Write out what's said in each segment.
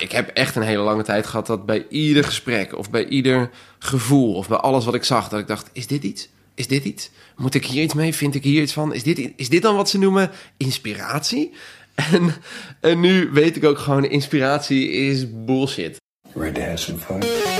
Ik heb echt een hele lange tijd gehad dat bij ieder gesprek of bij ieder gevoel of bij alles wat ik zag, dat ik dacht: is dit iets? Is dit iets? Moet ik hier iets mee? Vind ik hier iets van? Is dit, is dit dan wat ze noemen inspiratie? En, en nu weet ik ook gewoon: inspiratie is bullshit. Ready to have some fun?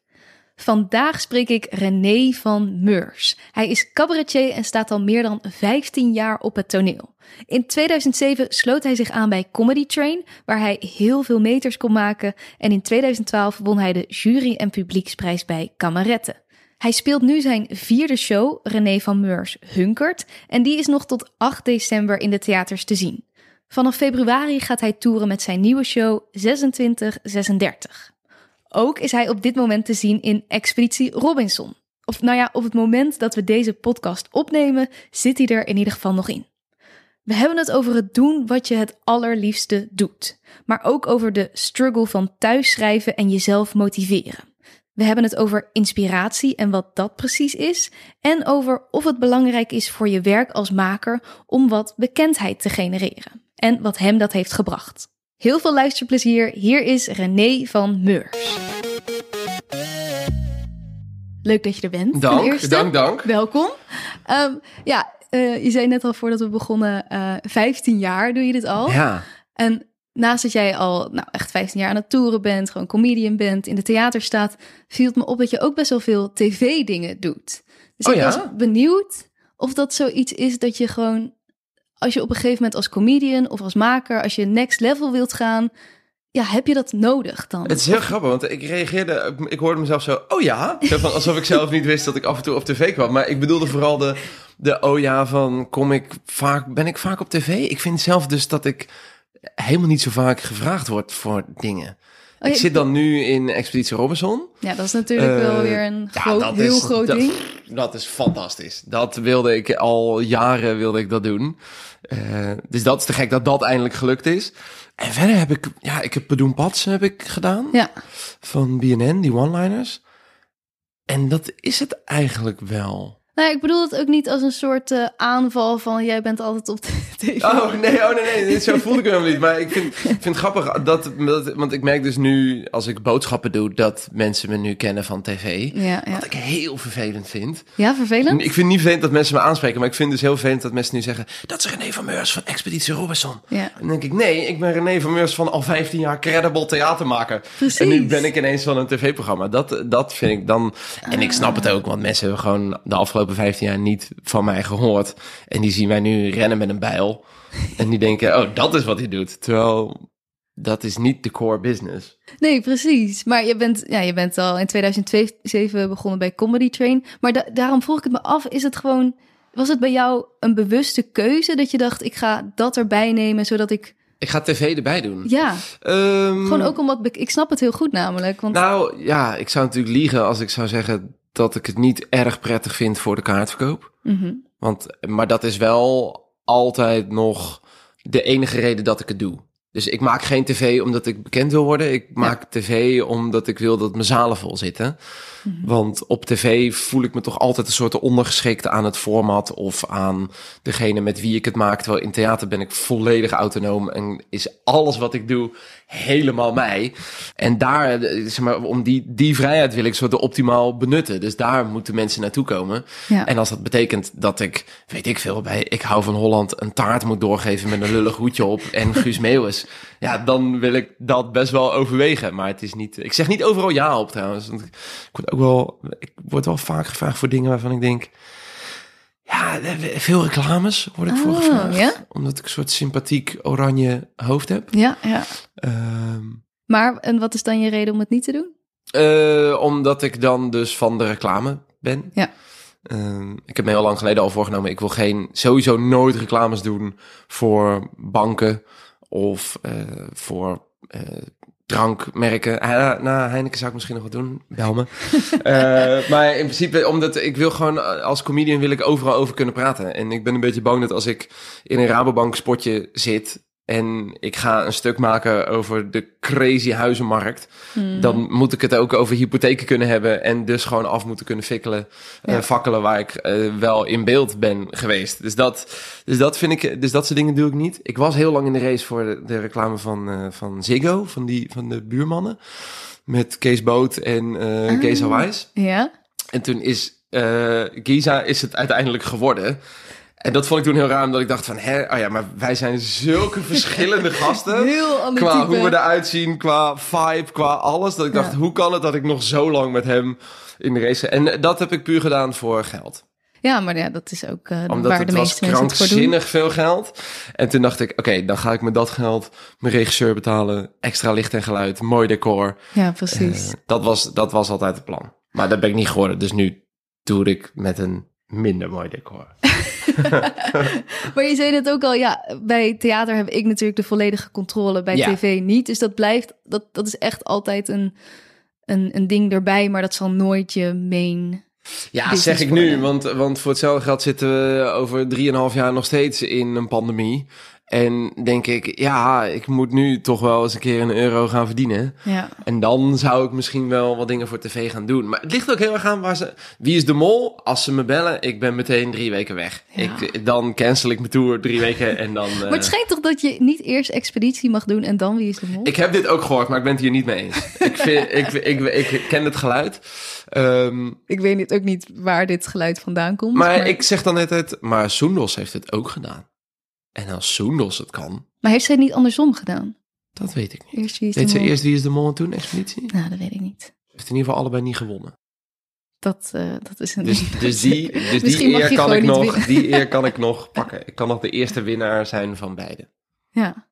Vandaag spreek ik René van Meurs. Hij is cabaretier en staat al meer dan 15 jaar op het toneel. In 2007 sloot hij zich aan bij Comedy Train, waar hij heel veel meters kon maken. En in 2012 won hij de jury- en publieksprijs bij Kameretten. Hij speelt nu zijn vierde show, René van Meurs Hunkert, en die is nog tot 8 december in de theaters te zien. Vanaf februari gaat hij toeren met zijn nieuwe show 2636. Ook is hij op dit moment te zien in Expeditie Robinson. Of nou ja, op het moment dat we deze podcast opnemen, zit hij er in ieder geval nog in. We hebben het over het doen wat je het allerliefste doet, maar ook over de struggle van thuisschrijven en jezelf motiveren. We hebben het over inspiratie en wat dat precies is, en over of het belangrijk is voor je werk als maker om wat bekendheid te genereren en wat hem dat heeft gebracht. Heel veel luisterplezier. Hier is René van Meurs. Leuk dat je er bent. Dank, dank, dank. Welkom. Um, ja, uh, je zei net al voordat we begonnen, uh, eh, 15 jaar doe je dit al. Ja. En naast dat jij al nou, echt 15 jaar aan het toeren bent, gewoon comedian bent, in de theater staat, viel het me op dat je ook best wel veel tv-dingen doet. Dus oh, ik ja? was benieuwd of dat zoiets is dat je gewoon als je op een gegeven moment als comedian of als maker, als je next level wilt gaan, ja, heb je dat nodig dan? Het is heel grappig, want ik reageerde, ik hoorde mezelf zo, oh ja, van, alsof ik zelf niet wist dat ik af en toe op tv kwam. Maar ik bedoelde vooral de, de oh ja van, kom ik vaak, ben ik vaak op tv? Ik vind zelf dus dat ik helemaal niet zo vaak gevraagd word voor dingen. Oh, ik zit dan nu in Expeditie Robinson. Ja, dat is natuurlijk wel eh, weer een groot, heel groot ding. Dat is fantastisch. Dat wilde ik al jaren wilde ik dat doen. Uh, dus dat is te gek dat dat eindelijk gelukt is. En verder heb ik, ja, ik heb Bedoen Pats heb ik gedaan. Ja. Van BNN, die one-liners. En dat is het eigenlijk wel. Nou, ik bedoel het ook niet als een soort uh, aanval van jij bent altijd op de tv. Oh nee, oh nee, nee, zo voel ik hem niet. Maar ik vind, vind het grappig dat, dat, want ik merk dus nu als ik boodschappen doe dat mensen me nu kennen van tv. Ja, ja. Wat ik heel vervelend vind. Ja, vervelend? Ik vind niet vervelend dat mensen me aanspreken, maar ik vind dus heel vervelend dat mensen nu zeggen dat is René van Meurs van Expeditie Robinson. Ja. En dan denk ik nee, ik ben René van Meurs van al 15 jaar credible theatermaker. Precies. En nu ben ik ineens van een tv-programma. Dat, dat vind ik dan. En ik snap het ook, want mensen hebben gewoon de afgelopen 15 jaar niet van mij gehoord. En die zien mij nu rennen met een bijl. En die denken, oh, dat is wat hij doet. Terwijl dat is niet de core business. Nee, precies. Maar je bent, ja, je bent al in 2007 begonnen bij Comedy Train. Maar daarom vroeg ik het me af, is het gewoon... Was het bij jou een bewuste keuze dat je dacht, ik ga dat erbij nemen, zodat ik... Ik ga tv erbij doen. Ja. Um, gewoon ook omdat... Ik snap het heel goed namelijk. Want... Nou ja, ik zou natuurlijk liegen als ik zou zeggen dat ik het niet erg prettig vind voor de kaartverkoop. Mm Want, maar dat is wel altijd nog de enige reden dat ik het doe. Dus ik maak geen tv omdat ik bekend wil worden. Ik maak tv omdat ik wil dat mijn zalen vol zitten. Mhm. Want op tv voel ik me toch altijd een soort ondergeschikte aan het format of aan degene met wie ik het maak. Terwijl in theater ben ik volledig autonoom en is alles wat ik doe helemaal mij. En daar, zeg maar, om die, die vrijheid wil ik soort optimaal benutten. Dus daar moeten mensen naartoe komen. Ja. En als dat betekent dat ik, weet ik veel, bij Ik hou van Holland een taart moet doorgeven met een lullig hoedje op en Guus Meeuwis. Ja, dan wil ik dat best wel overwegen. Maar het is niet, ik zeg niet overal ja op trouwens. Want ik word ook wel, ik word wel vaak gevraagd voor dingen waarvan ik denk, ja, veel reclames word ik voor ah, gevraagd. Ja? Omdat ik een soort sympathiek oranje hoofd heb. Ja, ja. Ehm, maar, en wat is dan je reden om het niet te doen? Uh, omdat ik dan dus van de reclame ben. Ja. Uh, ik heb me heel lang geleden al voorgenomen, ik wil geen, sowieso nooit reclames doen voor banken of uh, voor drankmerken. Uh, nou, Heineken zou ik misschien nog wat doen. Bel me. uh, maar in principe, omdat ik wil gewoon als comedian wil ik overal over kunnen praten. En ik ben een beetje bang dat als ik in een Rabobank spotje zit en ik ga een stuk maken over de crazy huizenmarkt, Hmm. dan moet ik het ook over hypotheken kunnen hebben en dus gewoon af moeten kunnen fikkelen, Ja. eh, fakkelen waar ik eh, wel in beeld ben geweest. Dus dat, dus dat vind ik, dus dat soort dingen doe ik niet. Ik was heel lang in de race voor de, de reclame van, eh, van Ziggo, van die, van de buurmannen, met Kees Boot en Ah. Kees Hawaii. Ja? En toen is Giza is het uiteindelijk geworden. En dat vond ik toen heel raar, omdat ik dacht van, hè, oh ja, maar wij zijn zulke verschillende gasten. Heel Qua type. hoe we eruit zien, qua vibe, qua alles. Dat ik dacht, Ja. hoe kan het dat ik nog zo lang met hem in de race... En dat heb ik puur gedaan voor geld. Ja, maar ja, dat is ook eh, Omdat waar het de meeste mensen het voor doen. krankzinnig veel geld. En toen dacht ik, oké, dan ga ik met dat geld mijn regisseur betalen. Extra licht en geluid, mooi decor. Ja, precies. Eh, dat, was, dat was altijd het plan. Maar dat ben ik niet geworden. Dus nu doe ik met een minder mooi decor. Maar je zei het ook al, ja, bij theater heb ik natuurlijk de volledige controle, bij Ja. tv niet. Dus dat blijft, dat, dat is echt altijd een, een, een ding erbij, maar dat zal nooit je main... Ja, zeg ik nu. Want, want voor hetzelfde geld zitten we over 3,5 jaar nog steeds in een pandemie. En denk ik, ja, ik moet nu toch wel eens een keer een euro gaan verdienen. Ja, En dan zou ik misschien wel wat dingen voor tv gaan doen. Maar het ligt ook heel erg aan waar ze... Wie is de mol? Als ze me bellen, ik ben meteen drie weken weg. Ja. Ik, dan cancel ik mijn tour drie weken en dan... maar het schijnt toch dat je niet eerst expeditie mag doen en dan wie is de mol? Ik heb dit ook gehoord, maar ik ben het hier niet mee eens. ik, vind, ik, ik, ik, ken het geluid. Ehm, Ik weet ook niet waar dit geluid vandaan komt. maar ik zeg dan altijd, maar Soendos heeft het ook gedaan. En als Soendos het kan, Maar heeft zij het niet andersom gedaan? dat weet ik niet. Eerst wie is Weet de ze mol? eerst wie is de mol en toen expeditie? Nou, dat weet ik niet. Heeft in ieder geval allebei niet gewonnen. Dat, eh, dat is een... Dus, dus die, dus die eer kan ik nog, winnen. die eer kan ik nog pakken. Ik kan nog de eerste winnaar zijn van beide. Ja.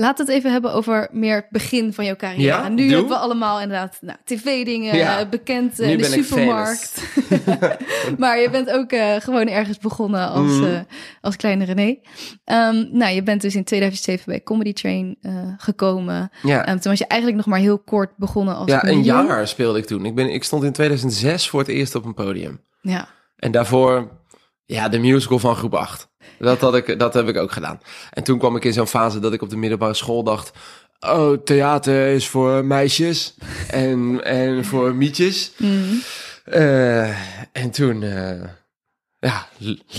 We het even hebben over meer het begin van jouw carrière. Ja, nu doe. hebben we allemaal inderdaad nou, tv-dingen, Ja. bekend eh, in de supermarkt. maar je bent ook eh, gewoon ergens begonnen als, Mhm. eh, als kleine René. Ehm, nou, je bent dus in 2007 bij Comedy Train gekomen. Ja, Ehm, toen was je eigenlijk nog maar heel kort begonnen als ja een jaar speelde ik toen. Ik, ben, ik stond in 2006 voor het eerst op een podium. Ja. En daarvoor, ja, de musical van groep 8. Dat, had ik, dat heb ik ook gedaan. En toen kwam ik in zo'n fase dat ik op de middelbare school dacht... Oh, theater is voor meisjes en, en voor mietjes. Mhm. Eh, en toen, eh, ja,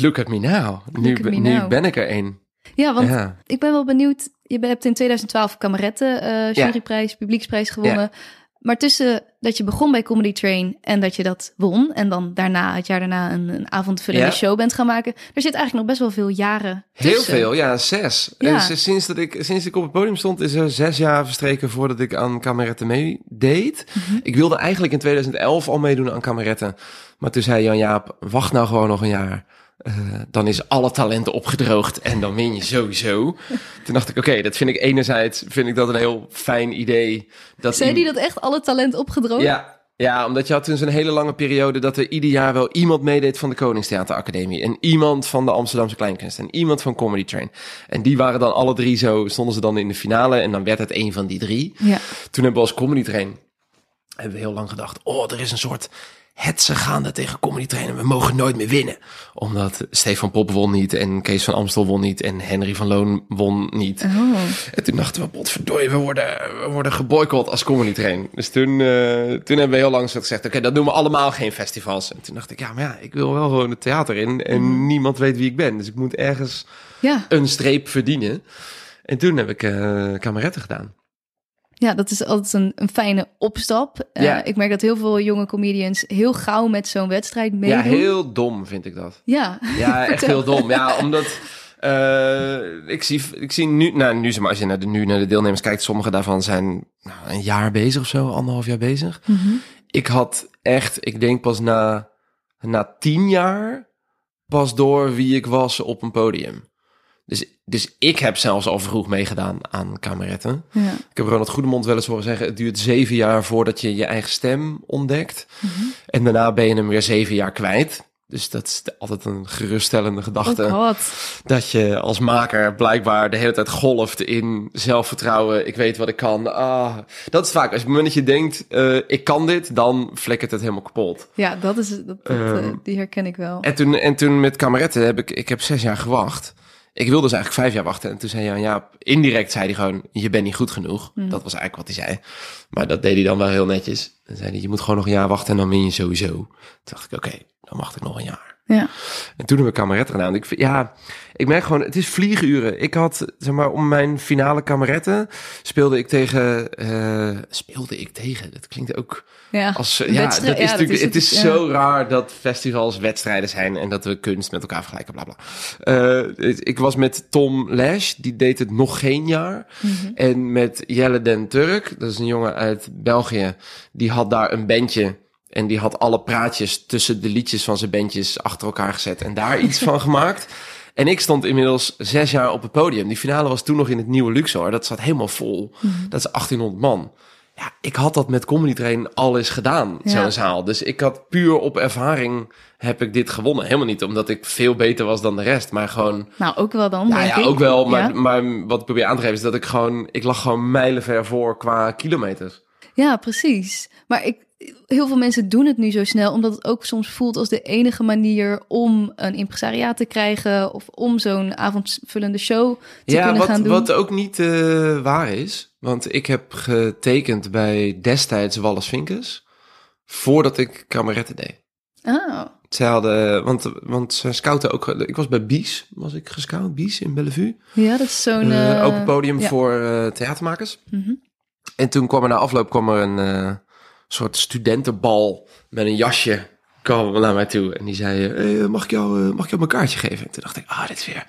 look at me now. Nu, Look me nu now. ben ik er één. ja, want Ja. ik ben wel benieuwd. Je hebt in 2012 Kameretten eh juryprijs, publieksprijs gewonnen. Maar tussen dat je begon bij Comedy Train en dat je dat won... en dan daarna, het jaar daarna, een, een avondvullende Ja. show bent gaan maken... er zit eigenlijk nog best wel veel jaren Heel tussen. veel, ja, zes. Ja. En sinds, dat ik, sinds ik op het podium stond, is er zes jaar verstreken voordat ik aan Kameretten meedeed. Mhm. Ik wilde eigenlijk in 2011 al meedoen aan Kameretten. Maar toen zei Jan-Jaap, wacht nou gewoon nog een jaar. Eh, dan is alle talenten opgedroogd en dan win je sowieso. toen dacht ik, oké, dat vind ik enerzijds vind ik dat een heel fijn idee. Dat Zei die dat echt alle talent opgedroogd? Ja, ja, omdat je had toen zo'n hele lange periode dat er ieder jaar wel iemand meedeed van de Koningstheateracademie. En iemand van de Amsterdamse Kleinkunst. En iemand van Comedy Train. En die waren dan alle drie zo, stonden ze dan in de finale. En dan werd het een van die drie. Ja. Toen hebben we als Comedy Train, hebben we heel lang gedacht, oh, er is een soort hetze gaande tegen Comedy Train. En we mogen nooit meer winnen. Omdat Stefan Pop won niet en Kees van Amstel won niet en Henry van Loon won niet. Oh. En toen dachten we, potverdorie, we worden, we worden geboycott als comedy train. Dus toen, eh, toen hebben we heel lang gezegd, oké, dat doen we allemaal geen festivals. En toen dacht ik, ja, maar ja, ik wil wel gewoon het theater in en niemand weet wie ik ben. Dus ik moet ergens Ja. een streep verdienen. En toen heb ik eh kameretten gedaan. Ja, dat is altijd een, een fijne opstap. Eh. Ik merk dat heel veel jonge comedians heel gauw met zo'n wedstrijd meedoen. Ja, heel dom vind ik dat. Ja. Ja, echt heel dom. Ja, omdat eh, ik, zie, ik zie nu, nou, nu, zeg maar, als je naar de, nu naar de deelnemers kijkt, sommige daarvan zijn nou, een jaar bezig of zo, anderhalf jaar bezig. Mhm. ik had echt, ik denk pas na, na tien jaar pas door wie ik was op een podium. Dus, dus ik heb zelfs al vroeg meegedaan aan kameretten. Ja. Ik heb Ronald Goedemond wel eens horen zeggen... het duurt zeven jaar voordat je je eigen stem ontdekt. Mhm. En daarna ben je hem weer zeven jaar kwijt. Dus dat is altijd een geruststellende gedachte. Oh. Dat je als maker blijkbaar de hele tijd golft in zelfvertrouwen. Ik weet wat ik kan. Ah, dat is vaak. Als het moment dat je denkt, eh, ik kan dit, dan flikkert het helemaal kapot. Ja, dat is, dat, dat, eh, Ehm, die herken ik wel. En toen, en toen met kameretten heb ik, ik heb zes jaar gewacht. Ik wilde dus eigenlijk vijf jaar wachten. En toen zei Jan Jaap, indirect zei hij gewoon, je bent niet goed genoeg. Hmm. Dat was eigenlijk wat hij zei. Maar dat deed hij dan wel heel netjes. Dan zei hij, je moet gewoon nog een jaar wachten en dan win je sowieso. Toen dacht ik, oké, dan wacht ik nog een jaar. Ja. En toen hebben we kameretten gedaan. Ik, ja, ik merk gewoon, het is vlieguren. Ik had, zeg maar, om mijn finale kameretten speelde ik tegen, eh, speelde ik tegen, dat klinkt ook Ja. als, ja, dat is ja, dat natuurlijk, is het het, is ja. zo raar dat festivals wedstrijden zijn en dat we kunst met elkaar vergelijken, bla bla. Eh, ik was met Tom Lash, die deed het nog geen jaar. Mhm. En met Jelle den Turk, dat is een jongen uit België, die had daar een bandje. En die had alle praatjes tussen de liedjes van zijn bandjes achter elkaar gezet en daar iets van gemaakt. En ik stond inmiddels zes jaar op het podium. Die finale was toen nog in het nieuwe Luxor. Dat zat helemaal vol. Dat is 1800 man. Ja, ik had dat met Comedy Train al eens gedaan, Ja. zo'n zaal. Dus ik had puur op ervaring heb ik dit gewonnen. Helemaal niet omdat ik veel beter was dan de rest, maar gewoon... Nou, ook wel dan, Ja, denk ja, ik. ook wel. Maar, Ja. maar wat ik probeer aan te geven is dat ik gewoon... Ik lag gewoon mijlenver voor qua kilometers. Ja, precies. Maar ik, heel veel mensen doen het nu zo snel, omdat het ook soms voelt als de enige manier om een impresariaat te krijgen of om zo'n avondvullende show te ja, kunnen wat, gaan doen. wat ook niet eh, waar is. Want ik heb getekend bij destijds Wallace Vinkers... voordat ik kameretten deed. Oh, Zij hadden... Want, want ze scouten ook... Ik was bij Bies, was ik gescout. Bies in Bellevue. ja, dat is zo'n... Eh, eh, open podium ja. voor eh, theatermakers. Mhm. En toen kwam er na afloop kwam er een eh, soort studentenbal met een jasje kwam naar mij toe. En die zei, eh, mag, ik jou, eh, mag ik jou mijn kaartje geven? En toen dacht ik, ah, dit is weer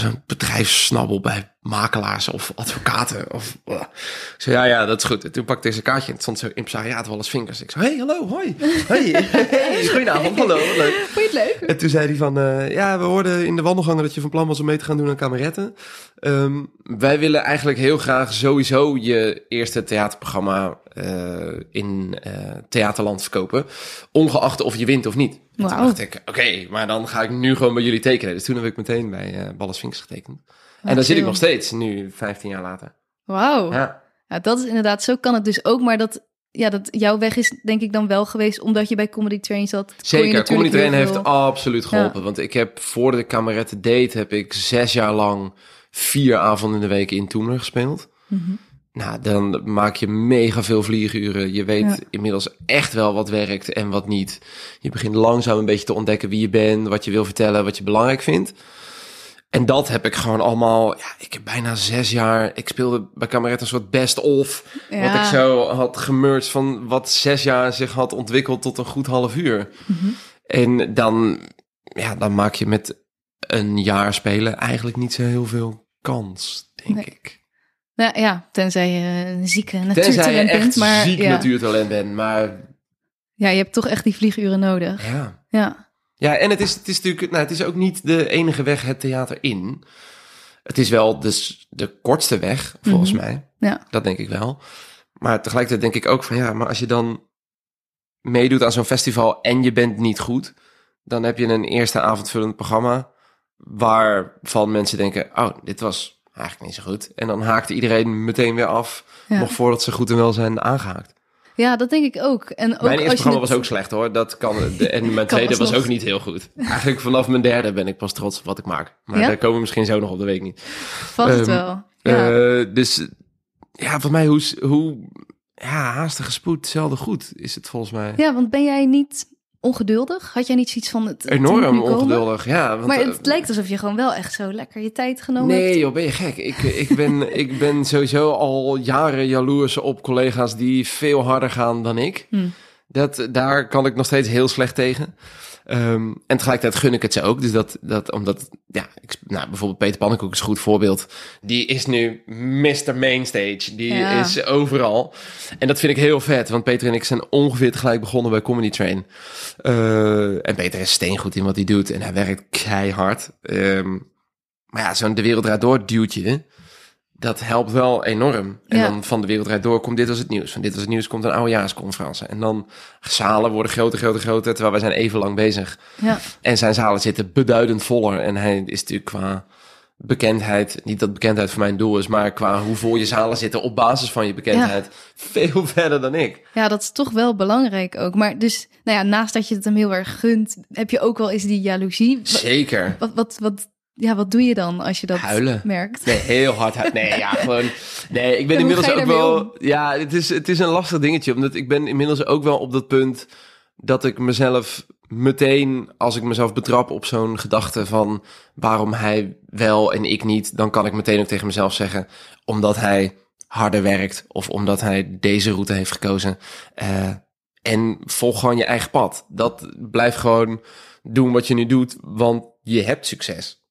zo'n bedrijfssnabbel bij makelaars of advocaten. Of, uh. Ik zei, ja, ja, dat is goed. En toen pakte ik zijn kaartje en het stond zo impresariaat Wallace Vinkers. Ik zei, hey, hallo, hoi. Hey, hey, goedenavond, hallo, leuk. Vond je het leuk? En toen zei hij van, eh, ja, we hoorden in de wandelgangen dat je van plan was om mee te gaan doen aan kameretten. Ehm, wij willen eigenlijk heel graag sowieso je eerste theaterprogramma eh, in Theaterland verkopen. Ongeacht of je wint of niet. En toen dacht ik, oké, maar dan ga ik nu gewoon bij jullie tekenen. Dus toen heb ik meteen bij Ballas Getekend. en daar zit ik nog steeds, nu 15 jaar later. Wauw. Ja. Ja, dat is inderdaad, zo kan het dus ook. Maar dat, ja, dat jouw weg is denk ik dan wel geweest omdat je bij Comedy Train zat. Zeker, Comedy Train heeft absoluut geholpen. Want ik heb voor de kameretten deed, heb ik zes jaar lang vier avonden in de week in Toemler gespeeld. Mhm. Nou, dan maak je mega veel vlieguren. Je weet Ja. inmiddels echt wel wat werkt en wat niet. Je begint langzaam een beetje te ontdekken wie je bent, wat je wil vertellen, wat je belangrijk vindt. En dat heb ik gewoon allemaal. Ja, ik heb bijna zes jaar. Ik speelde bij Kameret een soort best-of. Ja. Wat ik zo had gemerged van wat zes jaar zich had ontwikkeld tot een goed half uur. Mhm. En dan, ja, dan maak je met een jaar spelen eigenlijk niet zo heel veel kans, denk Nee. ik. Nou ja, tenzij je een zieke Tenzij je natuurtalent echt bent. Maar ziek ja. natuurtalent bent. Maar ja, je hebt toch echt die vlieguren nodig. ja. Ja. Ja, en het is, het is natuurlijk, nou, het is ook niet de enige weg het theater in. Het is wel dus de kortste weg, volgens Mhm. mij. Ja. Dat denk ik wel. Maar tegelijkertijd denk ik ook van ja, maar als je dan meedoet aan zo'n festival en je bent niet goed, dan heb je een eerste avondvullend programma waarvan mensen denken, oh, dit was eigenlijk niet zo goed. En dan haakt iedereen meteen weer af, Ja. nog voordat ze goed en wel zijn aangehaakt. Ja, dat denk ik ook. En ook Mijn eerste programma het- was ook slecht hoor. Dat kan, de, en mijn tweede was ook niet heel goed. Eigenlijk vanaf mijn derde ben ik pas trots op wat ik maak. Maar Ja? daar komen we misschien zo nog op de week niet. Vast het Ehm, wel. Ja. Eh, dus ja, voor mij hoe, hoe ja, haastige spoed, zelden goed is het volgens mij. ja, want ben jij niet ongeduldig? Had jij niet zoiets van het Enorm ongeduldig, ja. Want, Maar eh, het lijkt alsof je gewoon wel echt zo lekker je tijd genomen Nee hebt. joh, ben je gek. Ik, ik, ben, ik ben sowieso al jaren jaloers op collega's die veel harder gaan dan ik. Hm. Dat, daar kan ik nog steeds heel slecht tegen. Ehm, en tegelijkertijd gun ik het ze ook. Dus dat, dat omdat, ja, ik, nou, bijvoorbeeld Peter Pannenkoek is een goed voorbeeld. Die is nu Mr. Mainstage. Die Ja. is overal. En dat vind ik heel vet. Want Peter en ik zijn ongeveer tegelijk begonnen bij Comedy Train. Eh, en Peter is steengoed in wat hij doet. En hij werkt keihard. Ehm, maar ja, zo'n De Wereld Draait Door duwtje. Dat helpt wel enorm. En Ja. dan van de wereldrijd door komt dit als het nieuws. Van dit als het nieuws komt een oudejaarsconferentie. En dan zalen worden groter, groter, groter. Terwijl wij zijn even lang bezig. Ja. En zijn zalen zitten beduidend voller. En hij is natuurlijk qua bekendheid, niet dat bekendheid voor mijn doel is, maar qua hoe vol je zalen zitten op basis van je bekendheid, veel verder dan ik. ja, dat is toch wel belangrijk ook. Maar dus, nou ja, naast dat je het hem heel erg gunt, heb je ook wel eens die jaloezie. Wat, Zeker. wat, wat, wat- ja, wat doe je dan als je dat Huilen. merkt? Nee, heel hard. huilen. Nee, ja, gewoon. Nee, ik ben inmiddels ook wel. om? Ja, het is, het is een lastig dingetje. Omdat ik ben inmiddels ook wel op dat punt dat ik mezelf meteen, als ik mezelf betrap op zo'n gedachte van waarom hij wel en ik niet, dan kan ik meteen ook tegen mezelf zeggen, omdat hij harder werkt of omdat hij deze route heeft gekozen. Eh, en volg gewoon je eigen pad. Dat blijf gewoon doen wat je nu doet, want je hebt succes.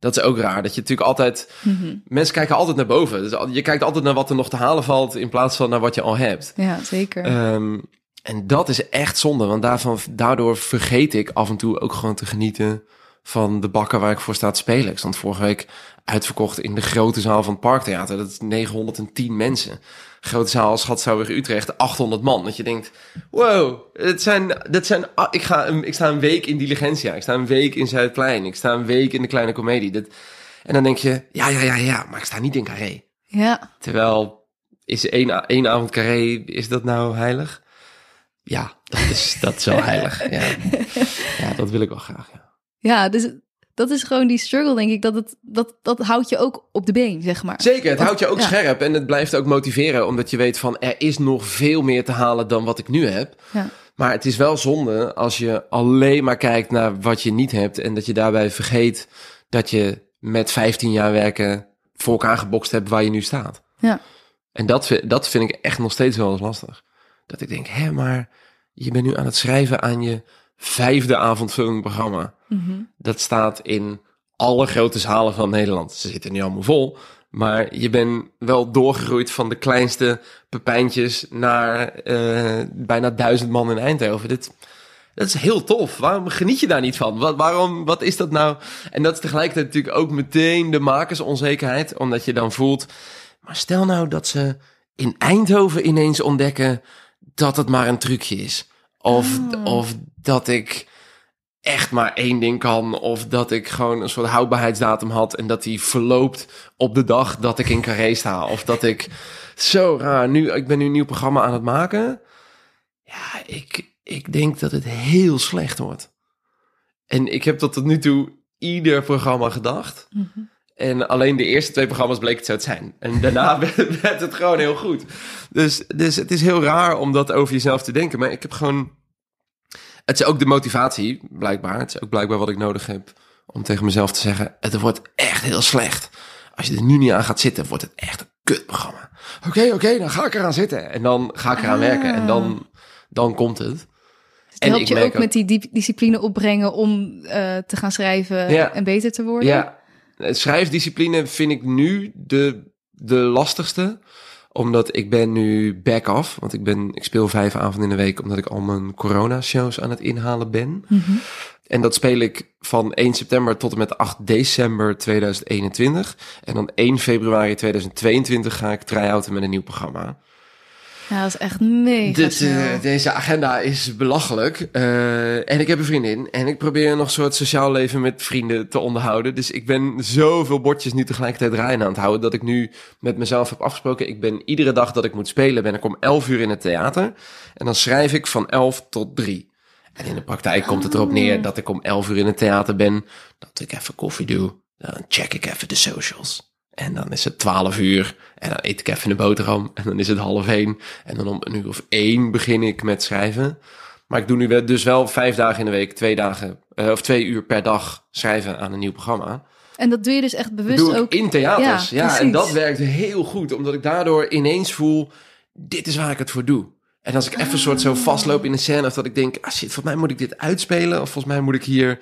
Dat is ook raar. Dat je natuurlijk altijd. Mhm. Mensen kijken altijd naar boven. Dus je kijkt altijd naar wat er nog te halen valt. in plaats van naar wat je al hebt. Ja, zeker. Ehm, en dat is echt zonde. Want daarvan, daardoor vergeet ik af en toe ook gewoon te genieten. van de bakken waar ik voor sta te spelen. Ik stond vorige week uitverkocht in de grote zaal van het Parktheater. Dat is 910 mensen. Grote zaal Schatzouwweg Utrecht, 800 man. Dat je denkt, wow, het zijn, dat zijn, ah, ik, ga, een- ik sta een week in Diligentia. Ik sta een week in Zuidplein. Ik sta een week in de Kleine Comedie. Dat, en dan denk je, ja, ja, ja, ja, maar ik sta niet in Carré. ja, Terwijl, is één, één avond Carré, is dat nou heilig? Ja, dat is, dat is wel heilig. Ja. ja, dat wil ik wel graag, ja. ja, dus dat is gewoon die struggle, denk ik. Dat, het, dat, dat houdt je ook op de been, zeg maar. Zeker, het houdt je ook Ja. scherp en het blijft ook motiveren, omdat je weet van er is nog veel meer te halen dan wat ik nu heb. Ja. Maar het is wel zonde als je alleen maar kijkt naar wat je niet hebt en dat je daarbij vergeet dat je met 15 jaar werken voor elkaar gebokst hebt waar je nu staat. Ja. En dat, dat vind ik echt nog steeds wel eens lastig. Dat ik denk, hé, maar je bent nu aan het schrijven aan je vijfde avondvullend programma. Mhm. Dat staat in alle grote zalen van Nederland. Ze zitten niet allemaal vol. Maar je bent wel doorgegroeid van de kleinste pepijntjes naar eh, bijna duizend man in Eindhoven. Dit, dat is heel tof. Waarom geniet je daar niet van? Wat, waarom, wat is dat nou? En dat is tegelijkertijd natuurlijk ook meteen de makersonzekerheid. Omdat je dan voelt... Maar stel nou dat ze in Eindhoven ineens ontdekken dat het maar een trucje is. Of, Oh. of dat ik echt maar één ding kan. Of dat ik gewoon een soort houdbaarheidsdatum had. En dat die verloopt op de dag dat ik in Carré sta. Of dat ik zo raar. Nu, ik ben nu een nieuw programma aan het maken. Ja, ik, ik denk dat het heel slecht wordt. En ik heb tot nu toe ieder programma gedacht. Mhm. En alleen de eerste twee programma's bleek het zo te zijn. En daarna werd het gewoon heel goed. Dus, dus het is heel raar om dat over jezelf te denken. Maar ik heb gewoon... Het is ook de motivatie, blijkbaar. Het is ook blijkbaar wat ik nodig heb om tegen mezelf te zeggen... Het wordt echt heel slecht. Als je er nu niet aan gaat zitten, wordt het echt een kutprogramma. Oké, oké, dan ga ik eraan zitten. En dan ga ik eraan Ah. werken. En dan, dan komt het. Het En helpt ik je ook met die discipline opbrengen om eh, te gaan schrijven Ja. en beter te worden. Ja, schrijfdiscipline vind ik nu de, de lastigste. Omdat ik ben nu back off. Want ik, ben, ik speel vijf avonden in de week omdat ik al mijn corona-shows aan het inhalen ben. Mhm. En dat speel ik van 1 september tot en met 8 december 2021. En dan 1 februari 2022 ga ik try-outen met een nieuw programma. Ja, dat is echt mega Dit, eh, deze agenda is belachelijk. Eh, en ik heb een vriendin. En ik probeer nog een soort sociaal leven met vrienden te onderhouden. Dus ik ben zoveel bordjes nu tegelijkertijd draaien aan het houden. Dat ik nu met mezelf heb afgesproken. Ik ben iedere dag dat ik moet spelen, ben ik om 11 uur in het theater. En dan schrijf ik van 11 tot 3. En in de praktijk komt het erop neer dat ik om 11 uur in het theater ben. Dat ik even koffie doe. Dan check ik even de socials. En dan is het 12 uur. En dan eet ik even een boterham. En dan is het half één. En dan om een uur of één begin ik met schrijven. Maar ik doe nu dus wel vijf dagen in de week, twee dagen, eh, of twee uur per dag schrijven aan een nieuw programma. En dat doe je dus echt bewust doe ook. in theaters. Ja, Ja, en dat werkt heel goed, omdat ik daardoor ineens voel, dit is waar ik het voor doe. En als ik even een soort zo vastloop in een scène, of dat ik denk, ah shit, volgens mij moet ik dit uitspelen, of volgens mij moet ik hier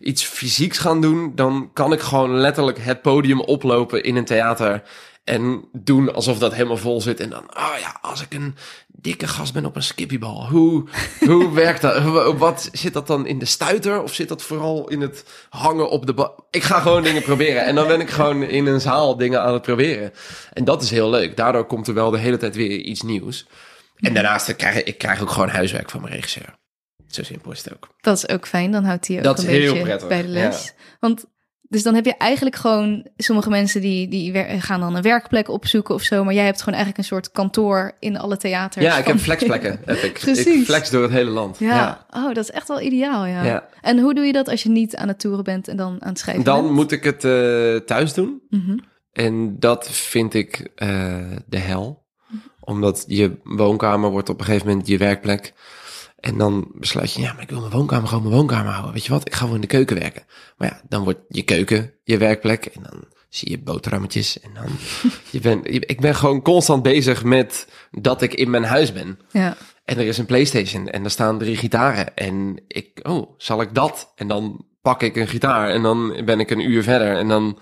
iets fysieks gaan doen, dan kan ik gewoon letterlijk het podium oplopen in een theater En doen alsof dat helemaal vol zit. En dan, oh ja, als ik een dikke gast ben op een skippiebal. Hoe, hoe werkt dat? Wat zit dat dan in de stuiter? Of zit dat vooral in het hangen op de bal? Ik ga gewoon dingen proberen. En dan ben ik gewoon in een zaal dingen aan het proberen. En dat is heel leuk. Daardoor komt er wel de hele tijd weer iets nieuws. En daarnaast krijg ik, ik ook gewoon huiswerk van mijn regisseur. Zo simpel is het ook. Dat is ook fijn, dan houdt hij ook Dat een beetje prettig, bij de les. Want dus dan heb je eigenlijk gewoon sommige mensen die, die gaan dan een werkplek opzoeken of zo, maar jij hebt gewoon eigenlijk een soort kantoor in alle theaters. Ja, ik heb flexplekken. Heb ik. Precies. ik flex door het hele land. Ja. oh, dat is echt wel ideaal, ja. Ja. En hoe doe je dat als je niet aan het toeren bent en dan aan het schrijven Dan bent? moet ik het eh, thuis doen. Mhm. En dat vind ik eh, de hel. Omdat je woonkamer wordt op een gegeven moment je werkplek. En dan besluit je, ja, maar ik wil mijn woonkamer gewoon mijn woonkamer houden. Weet je wat, ik ga wel in de keuken werken. Maar ja, dan wordt je keuken je werkplek. En dan zie je boterhammetjes. En dan, je bent, je- ik ben gewoon constant bezig met dat ik in mijn huis ben. Ja. En er is een PlayStation en er staan drie gitaren. En ik, oh, zal ik dat? En dan pak ik een gitaar en dan ben ik een uur verder. En dan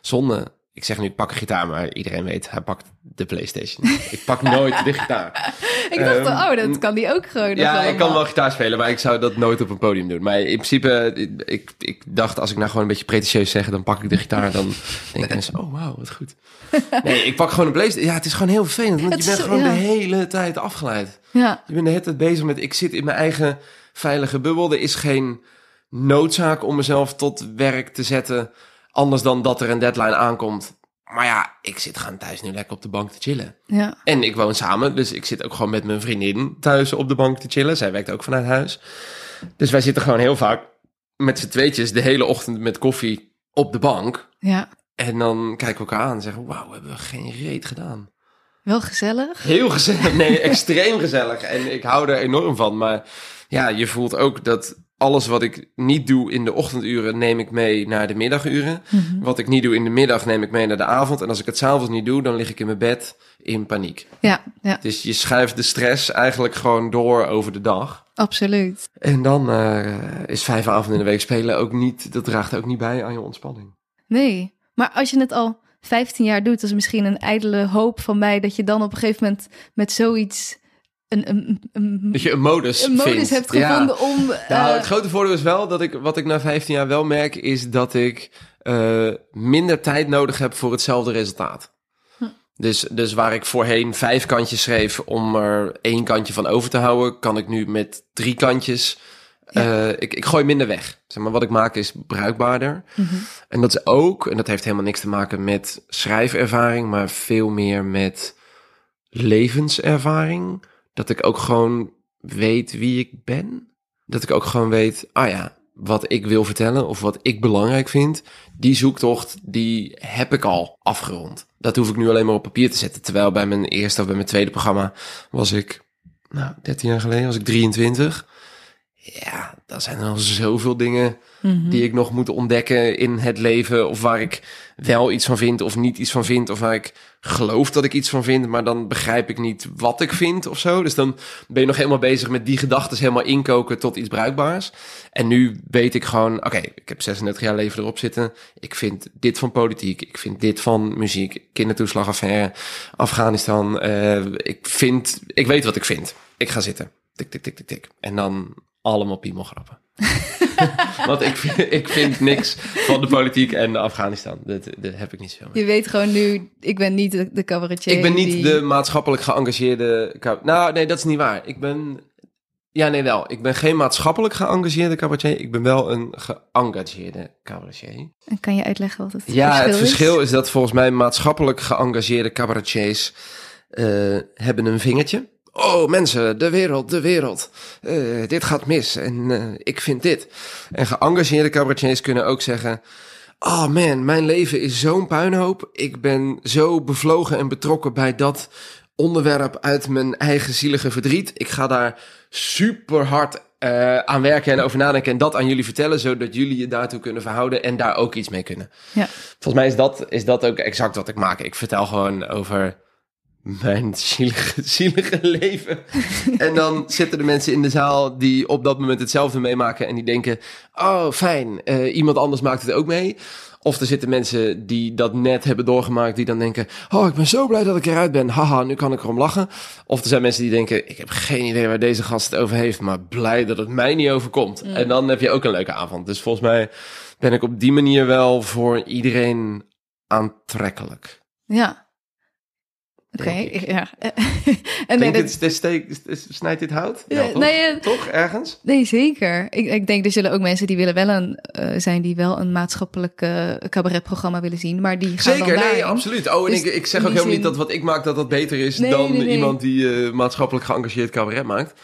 zonde. Ik zeg nu, ik pak een gitaar, maar iedereen weet, hij pakt de PlayStation. ik pak nooit de gitaar. Ik dacht, Ehm, oh, dat kan die ook gewoon. Ja, ik kan wel gitaar spelen, maar ik zou dat nooit op een podium doen. Maar in principe, ik, ik dacht, als ik nou gewoon een beetje pretentieus zeg, dan pak ik de gitaar. Dan denken mensen, oh wauw, wat goed. Nee, ik pak gewoon een PlayStation. Ja, het is gewoon heel vervelend, want Het je bent is- gewoon ja. de hele tijd afgeleid. Ja, Je bent de hele tijd bezig met, ik zit in mijn eigen veilige bubbel. Er is geen noodzaak om mezelf tot werk te zetten, anders dan dat er een deadline aankomt. Maar ja, ik zit gewoon thuis nu lekker op de bank te chillen. ja. En ik woon samen, dus ik zit ook gewoon met mijn vriendin thuis op de bank te chillen. Zij werkt ook vanuit huis. Dus wij zitten gewoon heel vaak met z'n tweetjes de hele ochtend met koffie op de bank. ja. En dan kijken we elkaar aan en zeggen, wauw, hebben we geen reet gedaan. Wel gezellig. Heel gezellig. Nee, extreem gezellig. En ik hou er enorm van. Maar ja, je voelt ook dat alles wat ik niet doe in de ochtenduren, neem ik mee naar de middaguren. Mhm. Wat ik niet doe in de middag, neem ik mee naar de avond. En als ik het s'avonds niet doe, dan lig ik in mijn bed in paniek. Ja, ja, Dus je schuift de stress eigenlijk gewoon door over de dag. absoluut. En dan eh, is vijf avonden in de week spelen ook niet, dat draagt ook niet bij aan je ontspanning. Nee, maar als je het al 15 jaar doet, is misschien een ijdele hoop van mij dat je dan op een gegeven moment met zoiets een, een, een, Dat je een modus een modus vindt. hebt Ja. gevonden om. Nou, eh, het grote voordeel is wel dat ik, wat ik na 15 jaar wel merk, is dat ik eh, minder tijd nodig heb voor hetzelfde resultaat. Hm. Dus, dus waar ik voorheen vijf kantjes schreef om er één kantje van over te houden, kan ik nu met drie kantjes. eh, ik, ik gooi minder weg. Zeg maar, wat ik maak is bruikbaarder. mhm. En dat is ook, en dat heeft helemaal niks te maken met schrijfervaring, maar veel meer met levenservaring. Dat ik ook gewoon weet wie ik ben. Dat ik ook gewoon weet, ah ja, wat ik wil vertellen of wat ik belangrijk vind, die zoektocht, die heb ik al afgerond. Dat hoef ik nu alleen maar op papier te zetten. Terwijl bij mijn eerste of bij mijn tweede programma was ik, nou, 13 jaar geleden was ik 23. Ja, dat zijn er al zoveel dingen Mhm. die ik nog moet ontdekken in het leven. Of waar ik wel iets van vind of niet iets van vind. Of ik geloof dat ik iets van vind, maar dan begrijp ik niet wat ik vind of zo. Dus dan ben je nog helemaal bezig met die gedachten helemaal inkoken tot iets bruikbaars. En nu weet ik gewoon, oké, ik heb 36 jaar leven erop zitten. Ik vind dit van politiek. Ik vind dit van muziek. Kindertoeslagaffaire. Afghanistan. eh, ik vind, ik weet wat ik vind. Ik ga zitten. Tik, tik, tik, tik, tik. En dan allemaal piemelgrappen. Want ik, vind- ik vind niks van de politiek en Afghanistan. Dat, dat heb ik niet zo mee. Je weet gewoon nu, ik ben niet de, de cabaretier. Ik ben niet die- de maatschappelijk geëngageerde... Nou, nee, dat is niet waar. Ik ben... Ja, nee, wel. Ik ben geen maatschappelijk geëngageerde cabaretier. Ik ben wel een geëngageerde cabaretier. En Kan je uitleggen wat het Ja, verschil het verschil is? is dat volgens mij maatschappelijk geëngageerde cabaretiers eh, hebben een vingertje. Oh, mensen, de wereld, de wereld. Eh, dit gaat mis en eh, ik vind dit. En geëngageerde cabaretiers kunnen ook zeggen... Oh man, mijn leven is zo'n puinhoop. Ik ben zo bevlogen en betrokken bij dat onderwerp uit mijn eigen zielige verdriet. Ik ga daar super hard eh, aan werken en over nadenken en dat aan jullie vertellen, zodat jullie je daartoe kunnen verhouden en daar ook iets mee kunnen. Ja. Volgens mij is dat, is dat ook exact wat ik maak. Ik vertel gewoon over mijn zielige, zielige leven. en dan zitten er mensen in de zaal die op dat moment hetzelfde meemaken en die denken, oh fijn, eh, iemand anders maakt het ook mee. Of er zitten mensen die dat net hebben doorgemaakt, die dan denken: Oh, ik ben zo blij dat ik eruit ben. Haha, nu kan ik erom lachen. Of er zijn mensen die denken: Ik heb geen idee waar deze gast het over heeft, maar blij dat het mij niet overkomt. En dan heb je ook een leuke avond. Dus volgens mij ben ik op die manier wel voor iedereen aantrekkelijk. Ja. Oké, ja. en Denk nee, dat- dit, dit steek- dit- snijdt dit hout? Ja, toch? nee, toch ergens? nee, zeker. Ik, ik denk er zullen ook mensen die willen wel een eh, zijn die wel een maatschappelijk eh, cabaretprogramma willen zien, maar die gaan Zeker, dan nee, absoluut. Oh, en Dus ik, ik zeg ook helemaal niet dat wat ik maak, dat dat beter is Nee, dan nee, iemand die eh, maatschappelijk geëngageerd cabaret maakt.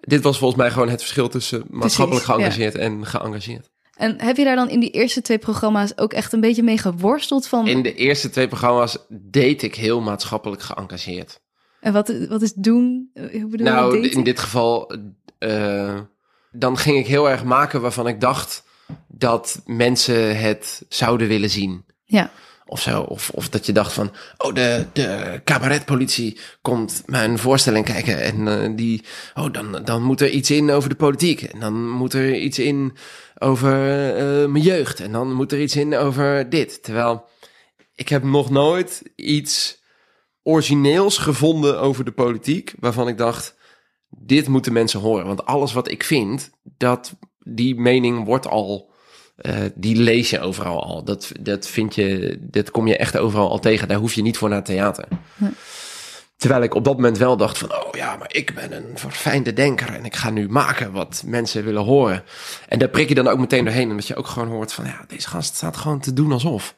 Dit was volgens mij gewoon het verschil tussen maatschappelijk ja. geëngageerd en geëngageerd. En heb je daar dan in die eerste twee programma's ook echt een beetje mee geworsteld van? In de eerste twee programma's deed ik heel maatschappelijk geëngageerd. En wat, wat is doen? Hoe bedoel je Nou, in dit geval, eh, dan ging ik heel erg maken waarvan ik dacht dat mensen het zouden willen zien. Ja, Of zo. Of, of dat je dacht van, oh, de, de cabaretpolitie komt mijn voorstelling kijken. En eh, die, oh, dan, dan moet er iets in over de politiek. En dan moet er iets in over eh, mijn jeugd. En dan moet er iets in over dit. Terwijl, ik heb nog nooit iets origineels gevonden over de politiek. Waarvan ik dacht, dit moeten mensen horen. Want alles wat ik vind, dat, die mening wordt al eh, die lees je overal al. Dat, dat vind je, dat kom je echt overal al tegen. Daar hoef je niet voor naar theater. Terwijl ik op dat moment wel dacht van, oh ja, maar ik ben een verfijnde denker en ik ga nu maken wat mensen willen horen. En daar prik je dan ook meteen doorheen, omdat je ook gewoon hoort van, ja, deze gast staat gewoon te doen alsof.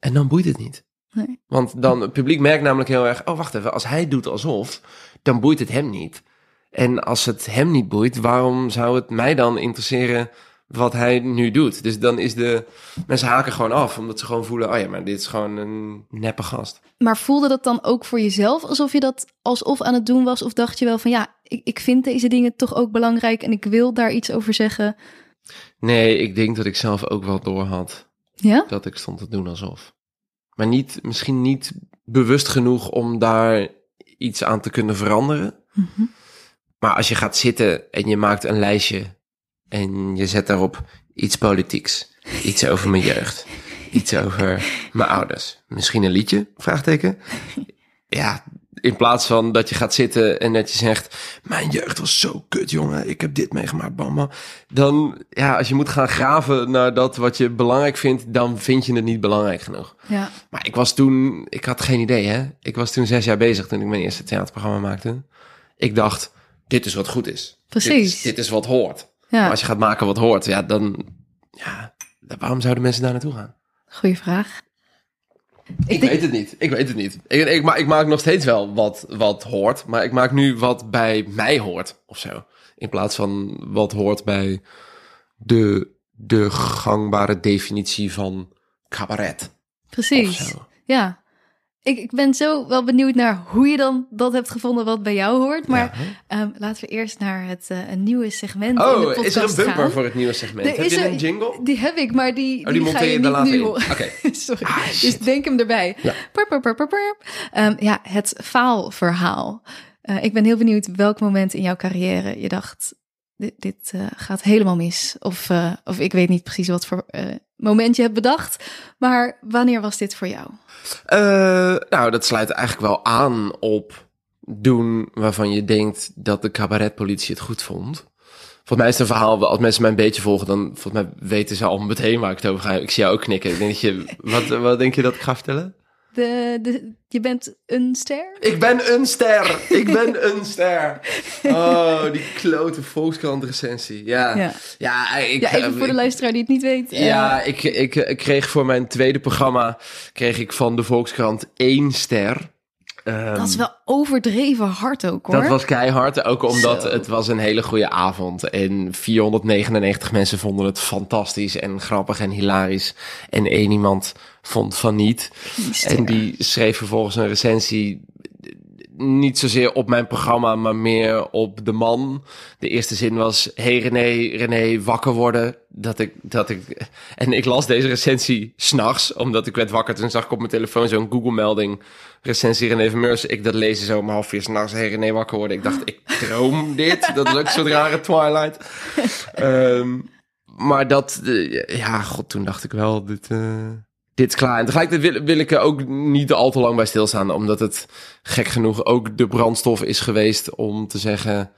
En dan boeit het niet. nee. Want dan, het publiek merkt namelijk heel erg, oh wacht even, als hij doet alsof, dan boeit het hem niet. En als het hem niet boeit, waarom zou het mij dan interesseren wat hij nu doet? Dus dan is de, mensen haken gewoon af, omdat ze gewoon voelen, oh ja, maar dit is gewoon een neppe gast. Maar voelde dat dan ook voor jezelf alsof je dat alsof aan het doen was? Of dacht je wel van ja, ik, ik vind deze dingen toch ook belangrijk en ik wil daar iets over zeggen? Nee, ik denk dat ik zelf ook wel door had Ja? dat ik stond te doen alsof. Maar niet, misschien niet bewust genoeg om daar iets aan te kunnen veranderen. Mhm. Maar als je gaat zitten en je maakt een lijstje en je zet daarop iets politieks, iets over mijn jeugd, iets over mijn ouders, misschien een liedje? Vraagteken. Ja, in plaats van dat je gaat zitten en dat je zegt, mijn jeugd was zo kut, jongen, ik heb dit meegemaakt, mama. Dan, ja, als je moet gaan graven naar dat wat je belangrijk vindt, dan vind je het niet belangrijk genoeg. Ja. Maar ik was toen, ik had geen idee, hè. Ik was toen zes jaar bezig toen ik mijn eerste theaterprogramma maakte. Ik dacht, dit is wat goed is. Precies. Dit is, dit is wat hoort. Ja, Maar als je gaat maken wat hoort, ja, dan, ja, waarom zouden mensen daar naartoe gaan? goeie vraag. Ik, denk- weet het niet. Ik weet het niet. Ik, ik, ma- ik maak nog steeds wel wat, wat hoort, maar ik maak nu wat bij mij hoort of zo. In plaats van wat hoort bij de, de gangbare definitie van cabaret. Precies. Ja. Ik, ik ben zo wel benieuwd naar hoe je dan dat hebt gevonden wat bij jou hoort. Maar ehm, laten we eerst naar het eh, een nieuwe segment in de Oh, podcast is er een bumper gaan. voor het nieuwe segment? Er Heb is je er- een jingle? Die heb ik, maar die, Oh, die, die ga je niet nu. Oké. Sorry. Ah, dus denk hem erbij. Ja. Pur, pur, pur, pur, pur. Ehm, ja, het faalverhaal. Eh, ik ben heel benieuwd welk moment in jouw carrière je dacht... dit, dit eh, gaat helemaal mis. Of, eh, of ik weet niet precies wat voor eh, moment je hebt bedacht. Maar wanneer was dit voor jou? Nou, dat sluit eigenlijk wel aan op doen waarvan je denkt dat de cabaretpolitie het goed vond. Volgens mij is het een verhaal, als mensen mij een beetje volgen, dan volgens mij weten ze al meteen waar ik het over ga. Ik zie jou ook knikken. Ik denk je, wat, wat denk je dat ik ga vertellen? De, de, je bent een ster? Ik ben een ster! Ik ben een ster! Oh, die klote Volkskrant recensie. Ja, Ja. ja. ik, Ja, even eh, voor de luisteraar die het niet weet. Eh, Ja, ik, ik, ik kreeg voor mijn tweede programma kreeg ik van de Volkskrant één ster. Ehm, dat is wel overdreven hard ook hoor. Dat was keihard, ook omdat Zo. het was een hele goede avond. En 499 mensen vonden het fantastisch en grappig en hilarisch. En één iemand vond van niet. En die schreef vervolgens een recensie niet zozeer op mijn programma, maar meer op de man. De eerste zin was: Hey René, René, wakker worden. Dat ik, dat ik. En ik las deze recensie s'nachts, omdat ik werd wakker. Toen zag ik op mijn telefoon zo'n Google-melding. Recensie René Vermeurs. Ik dat lezen zo om half vier s'nachts. Hey René, wakker worden. Ik dacht, ik droom dit. Dat is ook zo'n rare Twilight. Ehm, maar dat, eh, ja, god, toen dacht ik wel, dit, eh, dit is klaar. En tegelijkertijd wil, wil ik er ook niet al te lang bij stilstaan, omdat het gek genoeg ook de brandstof is geweest om te zeggen,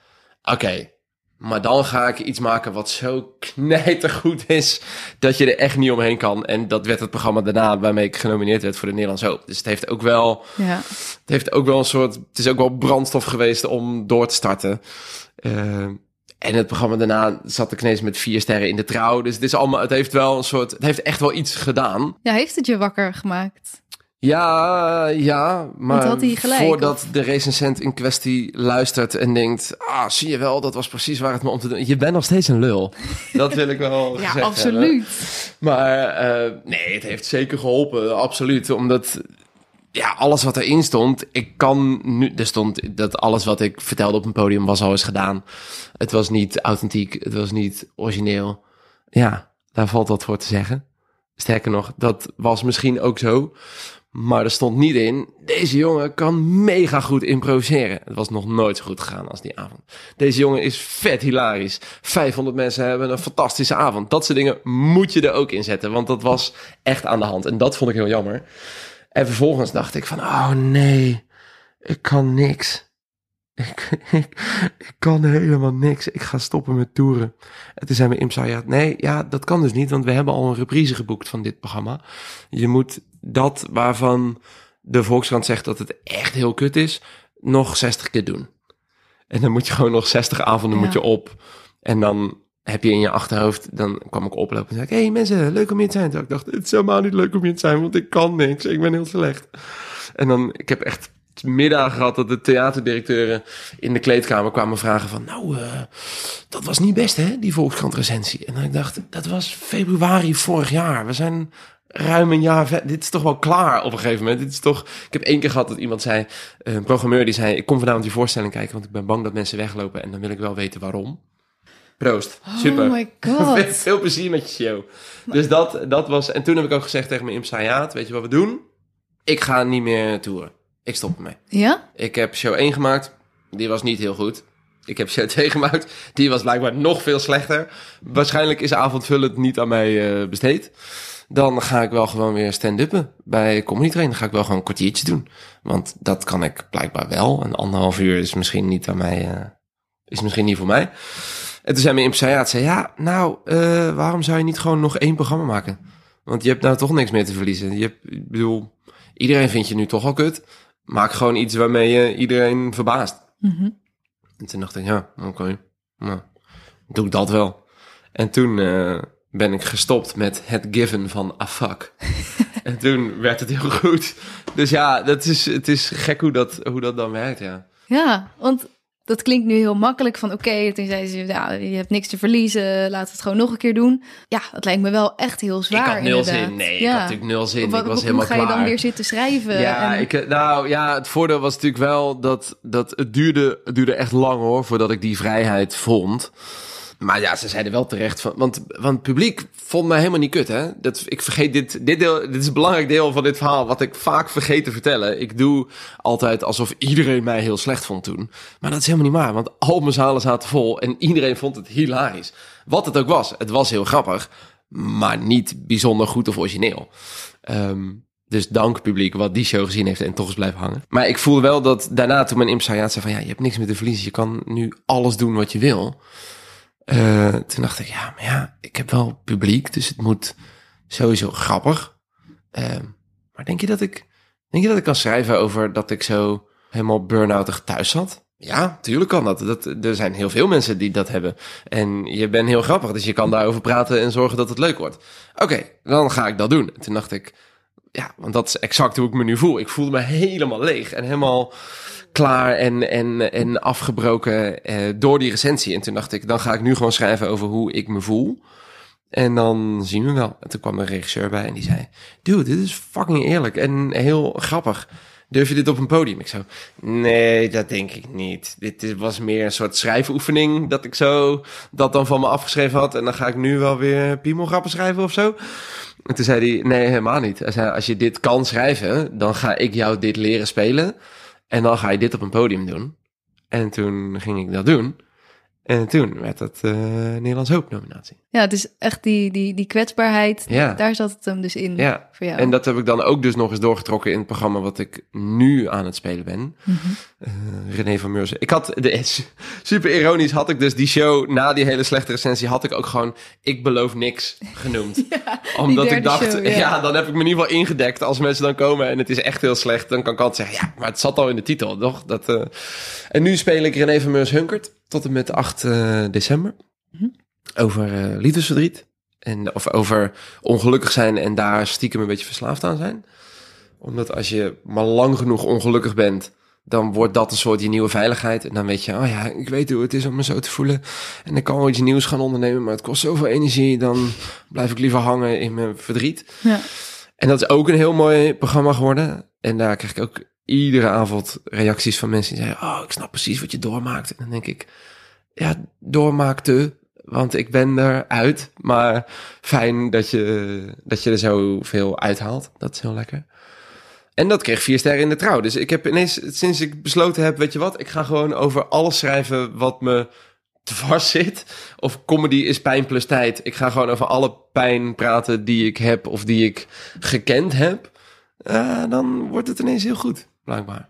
oké, maar dan ga ik iets maken wat zo knijtergoed is dat je er echt niet omheen kan. En dat werd het programma daarna waarmee ik genomineerd werd voor de Nederlandse Hoop. Dus het heeft ook wel, Ja. het heeft ook wel een soort, het is ook wel brandstof geweest om door te starten. Eh, en het programma daarna zat ik ineens met vier sterren in de trouw. Dus het is allemaal, het heeft wel een soort, het heeft echt wel iets gedaan. ja, heeft het je wakker gemaakt? Ja, ja, maar had hij gelijk, voordat de recensent in kwestie luistert en denkt, ah, zie je wel, dat was precies waar het me om te doen. Je bent nog steeds een lul. Dat wil ik wel Ja, hebben. absoluut. Maar eh, nee, het heeft zeker geholpen, absoluut. Omdat ja, alles wat erin stond, ik kan nu. Er stond dat alles wat ik vertelde op een podium was al eens gedaan. Het was niet authentiek, het was niet origineel. Ja, daar valt wat voor te zeggen. Sterker nog, dat was misschien ook zo. Maar er stond niet in, deze jongen kan mega goed improviseren. Het was nog nooit zo goed gegaan als die avond. Deze jongen is vet hilarisch. 500 mensen hebben een fantastische avond. Dat soort dingen moet je er ook in zetten, want dat was echt aan de hand. En dat vond ik heel jammer. En vervolgens dacht ik van, oh nee, ik kan niks. Ik, ik, ik kan helemaal niks. Ik ga stoppen met toeren. En toen zei mijn imsa, ja, nee, ja, dat kan dus niet, want we hebben al een reprise geboekt van dit programma. Je moet dat waarvan de Volkskrant zegt dat het echt heel kut is, nog 60 keer doen. En dan moet je gewoon nog 60 avonden Ja. moet je op. En dan heb je in je achterhoofd, dan kwam ik oplopen en zei ik, hey mensen, leuk om hier te zijn. Toen ik dacht, het is helemaal niet leuk om hier te zijn, want ik kan niks. Ik ben heel slecht. En dan, ik heb echt middag gehad dat de theaterdirecteuren in de kleedkamer kwamen vragen van, nou, eh, dat was niet best hè, die Volkskrant recensie. En dan ik dacht, dat was februari vorig jaar. We zijn ruim een jaar ver. Dit is toch wel klaar op een gegeven moment. Dit is toch. Ik heb één keer gehad dat iemand zei, eh, een programmeur die zei, ik kom vanavond die voorstelling kijken, want ik ben bang dat mensen weglopen en dan wil ik wel weten waarom. Proost. Super. Oh my Veel, god. veel plezier met je show. Dus dat, dat was. En toen heb ik ook gezegd tegen mijn imsaiaat: Weet je wat we doen? Ik ga niet meer toeren. Ik stop ermee. Ja? Ik heb show 1 gemaakt. Die was niet heel goed. Ik heb show 2 gemaakt. Die was blijkbaar nog veel slechter. Waarschijnlijk is avondvullend niet aan mij eh, besteed. Dan ga ik wel gewoon weer stand-uppen bij Comedy Train. Dan ga ik wel gewoon een kwartiertje doen. Want dat kan ik blijkbaar wel. Een anderhalf uur is misschien niet aan mij. eh, is misschien niet voor mij. En toen zei mijn impresariaat, zei, ja, nou, eh, waarom zou je niet gewoon nog één programma maken? Want je hebt nou toch niks meer te verliezen. Je hebt, ik bedoel, iedereen vindt je nu toch al kut. Maak gewoon iets waarmee je iedereen verbaast. Mhm. En toen dacht ik, ja, oké, nou, doe ik dat wel. En toen eh, ben ik gestopt met het given van a fuck. en toen werd het heel goed. Dus ja, dat is, het is gek hoe dat, hoe dat dan werkt, ja. Ja, want dat klinkt nu heel makkelijk van oké, toen zei ze, ja, je hebt niks te verliezen, laat het gewoon nog een keer doen. Ja, dat lijkt me wel echt heel zwaar ik had nul inderdaad. zin. Nee, ja. ik had natuurlijk nul zin. Wat- ik was hoe helemaal ga je klaar. dan weer zitten schrijven? Ja, En- ik, nou ja, het voordeel was natuurlijk wel dat, dat het, duurde, het duurde echt lang hoor, voordat ik die vrijheid vond. Maar ja, ze zeiden wel terecht van, want, want het publiek vond mij helemaal niet kut, hè. Dat, ik vergeet dit, dit deel, dit is een belangrijk deel van dit verhaal, wat ik vaak vergeet te vertellen. Ik doe altijd alsof iedereen mij heel slecht vond toen. Maar dat is helemaal niet waar, want al mijn zalen zaten vol en iedereen vond het hilarisch. Wat het ook was, het was heel grappig, maar niet bijzonder goed of origineel. Ehm, dus dank publiek wat die show gezien heeft en toch is blijven hangen. Maar ik voelde wel dat daarna toen mijn imsaiaat zei van ja, je hebt niks meer te verliezen. Je kan nu alles doen wat je wil. Eh, toen dacht ik ja, maar ja, ik heb wel publiek, dus het moet sowieso grappig. Ehm, maar denk je dat ik, denk je dat ik kan schrijven over dat ik zo helemaal burn-outig thuis zat? Ja, tuurlijk kan dat. dat. Er zijn heel veel mensen die dat hebben. En je bent heel grappig, dus je kan daarover praten en zorgen dat het leuk wordt. Oké, dan ga ik dat doen. En toen dacht ik, ja, want dat is exact hoe ik me nu voel. Ik voelde me helemaal leeg en helemaal klaar en, en, en afgebroken eh, door die recensie. En toen dacht ik, dan ga ik nu gewoon schrijven over hoe ik me voel. En dan zien we wel. En toen kwam een regisseur bij en die zei... Dude, dit is fucking eerlijk en heel grappig. Durf je dit op een podium? Ik zo, nee, dat denk ik niet. Dit was meer een soort schrijfoefening... dat ik zo dat dan van me afgeschreven had. En dan ga ik nu wel weer piemelgrappen schrijven of zo. En toen zei hij, nee, helemaal niet. Hij zei, als je dit kan schrijven... dan ga ik jou dit leren spelen... en dan ga je dit op een podium doen. En toen ging ik dat doen... En toen werd dat uh, Nederlands Hoop nominatie. Ja, het is echt die, die, die kwetsbaarheid. Ja. Daar zat het hem dus in Ja, voor jou. en dat heb ik dan ook dus nog eens doorgetrokken in het programma wat ik nu aan het spelen ben. Eh, René van Meurzen. Ik had, de, super ironisch had ik dus die show, na die hele slechte recensie, had ik ook gewoon Ik beloof niks genoemd. Omdat ik dacht, show, ja. ja. dan heb ik me in ieder geval ingedekt. Als mensen dan komen en het is echt heel slecht, dan kan ik altijd zeggen, ja, maar het zat al in de titel, toch? Dat, eh. En nu speel ik René van Meurs Hunkert tot en met 8 eh, december. Mhm. Over eh, liefdesverdriet. En, of over ongelukkig zijn en daar stiekem een beetje verslaafd aan zijn. Omdat als je maar lang genoeg ongelukkig bent, dan wordt dat een soort je nieuwe veiligheid. En dan weet je, oh ja, ik weet hoe het is om me zo te voelen. En dan kan wel iets nieuws gaan ondernemen, maar het kost zoveel energie. Dan blijf ik liever hangen in mijn verdriet. Ja. En dat is ook een heel mooi programma geworden. En daar krijg ik ook iedere avond reacties van mensen die zeggen, oh, ik snap precies wat je doormaakt. En dan denk ik, ja, doormaakte, want ik ben eruit. Maar fijn dat je, dat je er zoveel uithaalt. Dat is heel lekker. En dat kreeg vier sterren in de trouw. Dus ik heb ineens, sinds ik besloten heb, weet je wat, ik ga gewoon over alles schrijven wat me dwars zit. Of comedy is pijn plus tijd. Ik ga gewoon over alle pijn praten die ik heb of die ik gekend heb. Uh, dan wordt het ineens heel goed, blijkbaar.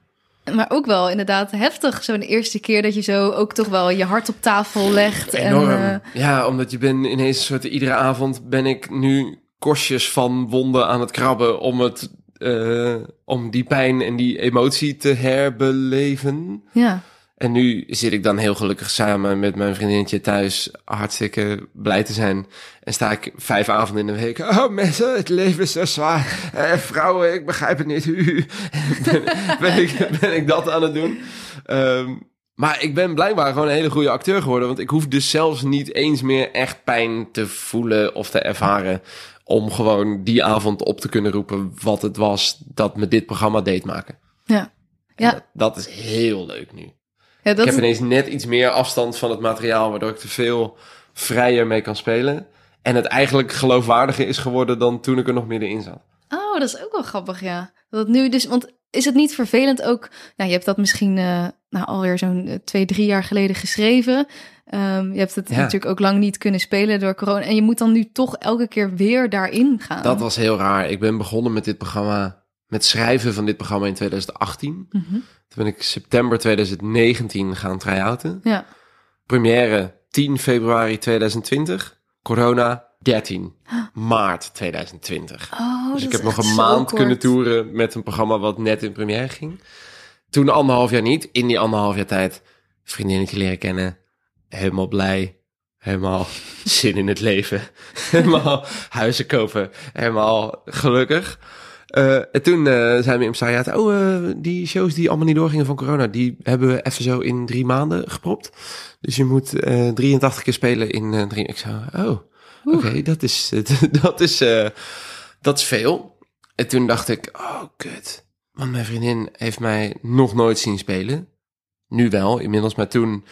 Maar ook wel inderdaad heftig, zo'n eerste keer dat je zo ook toch wel je hart op tafel legt. Enorm. En, uh... Ja, omdat je bent ineens een soort, iedere avond ben ik nu korstjes van wonden aan het krabben om het uh, om die pijn en die emotie te herbeleven. Ja. En nu zit ik dan heel gelukkig samen met mijn vriendinnetje thuis hartstikke blij te zijn. En sta ik vijf avonden in de week. Oh mensen, het leven is zo zwaar. Eh, vrouwen, ik begrijp het niet. ben, ben, ik, ben ik dat aan het doen? Um, maar ik ben blijkbaar gewoon een hele goede acteur geworden. Want ik hoef dus zelfs niet eens meer echt pijn te voelen of te ervaren om gewoon die avond op te kunnen roepen wat het was dat me dit programma deed maken. Ja. ja. Dat, dat, is heel leuk nu. Ja, dat ik heb ineens net iets meer afstand van het materiaal, waardoor ik er veel vrijer mee kan spelen. En het eigenlijk geloofwaardiger is geworden dan toen ik er nog middenin zat. Oh, dat is ook wel grappig, ja. Dat nu dus, want is het niet vervelend ook? Nou, je hebt dat misschien uh, nou, alweer zo'n uh, twee, drie jaar geleden geschreven. Um, je hebt het Ja. natuurlijk ook lang niet kunnen spelen door corona. En je moet dan nu toch elke keer weer daarin gaan. Dat was heel raar. Ik ben begonnen met dit programma, met schrijven van dit programma in 2018. Mhm. Toen ben ik september 2019 gaan try-outen. Ja. Première 10 februari 2020. Corona 13 maart 2020. Oh, dus ik heb nog een maand kunnen toeren met een programma wat net in première ging. Toen anderhalf jaar niet. In die anderhalf jaar tijd vriendinnetje leren kennen. Helemaal blij. Helemaal zin in het leven. Helemaal huizen kopen. Helemaal gelukkig. Eh, en toen eh, zijn we in Stariaat. Oh, eh, die shows die allemaal niet doorgingen van corona, die hebben we even zo in drie maanden gepropt. Dus je moet eh 83 keer spelen in drie. Ik zei, oh, oké, dat is, dat is, dat is veel. En toen dacht ik, oh, kut. Want mijn vriendin heeft mij nog nooit zien spelen. Nu wel, inmiddels, maar toen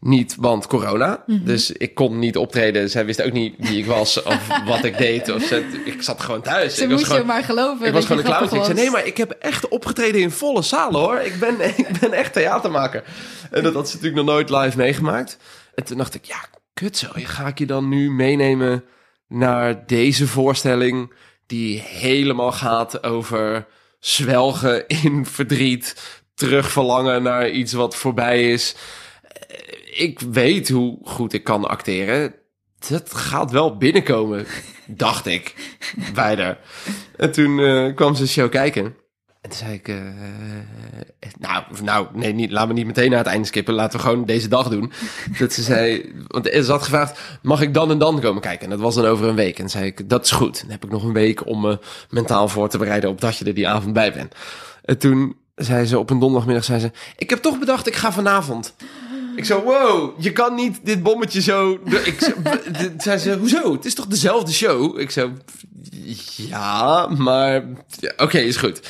niet, want corona. Mhm. Dus ik kon niet optreden. Zij wist ook niet wie ik was of wat ik deed. Of ze, ik zat gewoon thuis. Ze ik was moest gewoon, je maar geloven. ik was gewoon een clowntje. Ik zei, nee, maar ik heb echt opgetreden in volle zalen, hoor. Ik ben, ik ben echt theatermaker. En dat had ze natuurlijk nog nooit live meegemaakt. En toen dacht ik, ja, kut zo. Ga ik je dan nu meenemen naar deze voorstelling... die helemaal gaat over zwelgen in verdriet... terugverlangen naar iets wat voorbij is. Eh, Ik weet hoe goed ik kan acteren. Dat gaat wel binnenkomen, dacht ik. Bijna. En toen eh, kwam ze show kijken. En toen zei ik, eh, nou, nou, nee, niet, laat me niet meteen naar het einde skippen. Laten we gewoon deze dag doen. Dat ze zei, want ze had gevraagd, mag ik dan en dan komen kijken? En dat was dan over een week. En zei ik, dat is goed. Dan heb ik nog een week om me mentaal voor te bereiden op dat je er die avond bij bent. En toen zei ze op een donderdagmiddag, zei ze, ik heb toch bedacht, ik ga vanavond. Ik zo, wow, je kan niet dit bommetje zo... Ik zei ze, hoezo? Het is toch dezelfde show? Ik zo, ja, maar... Oké, is goed.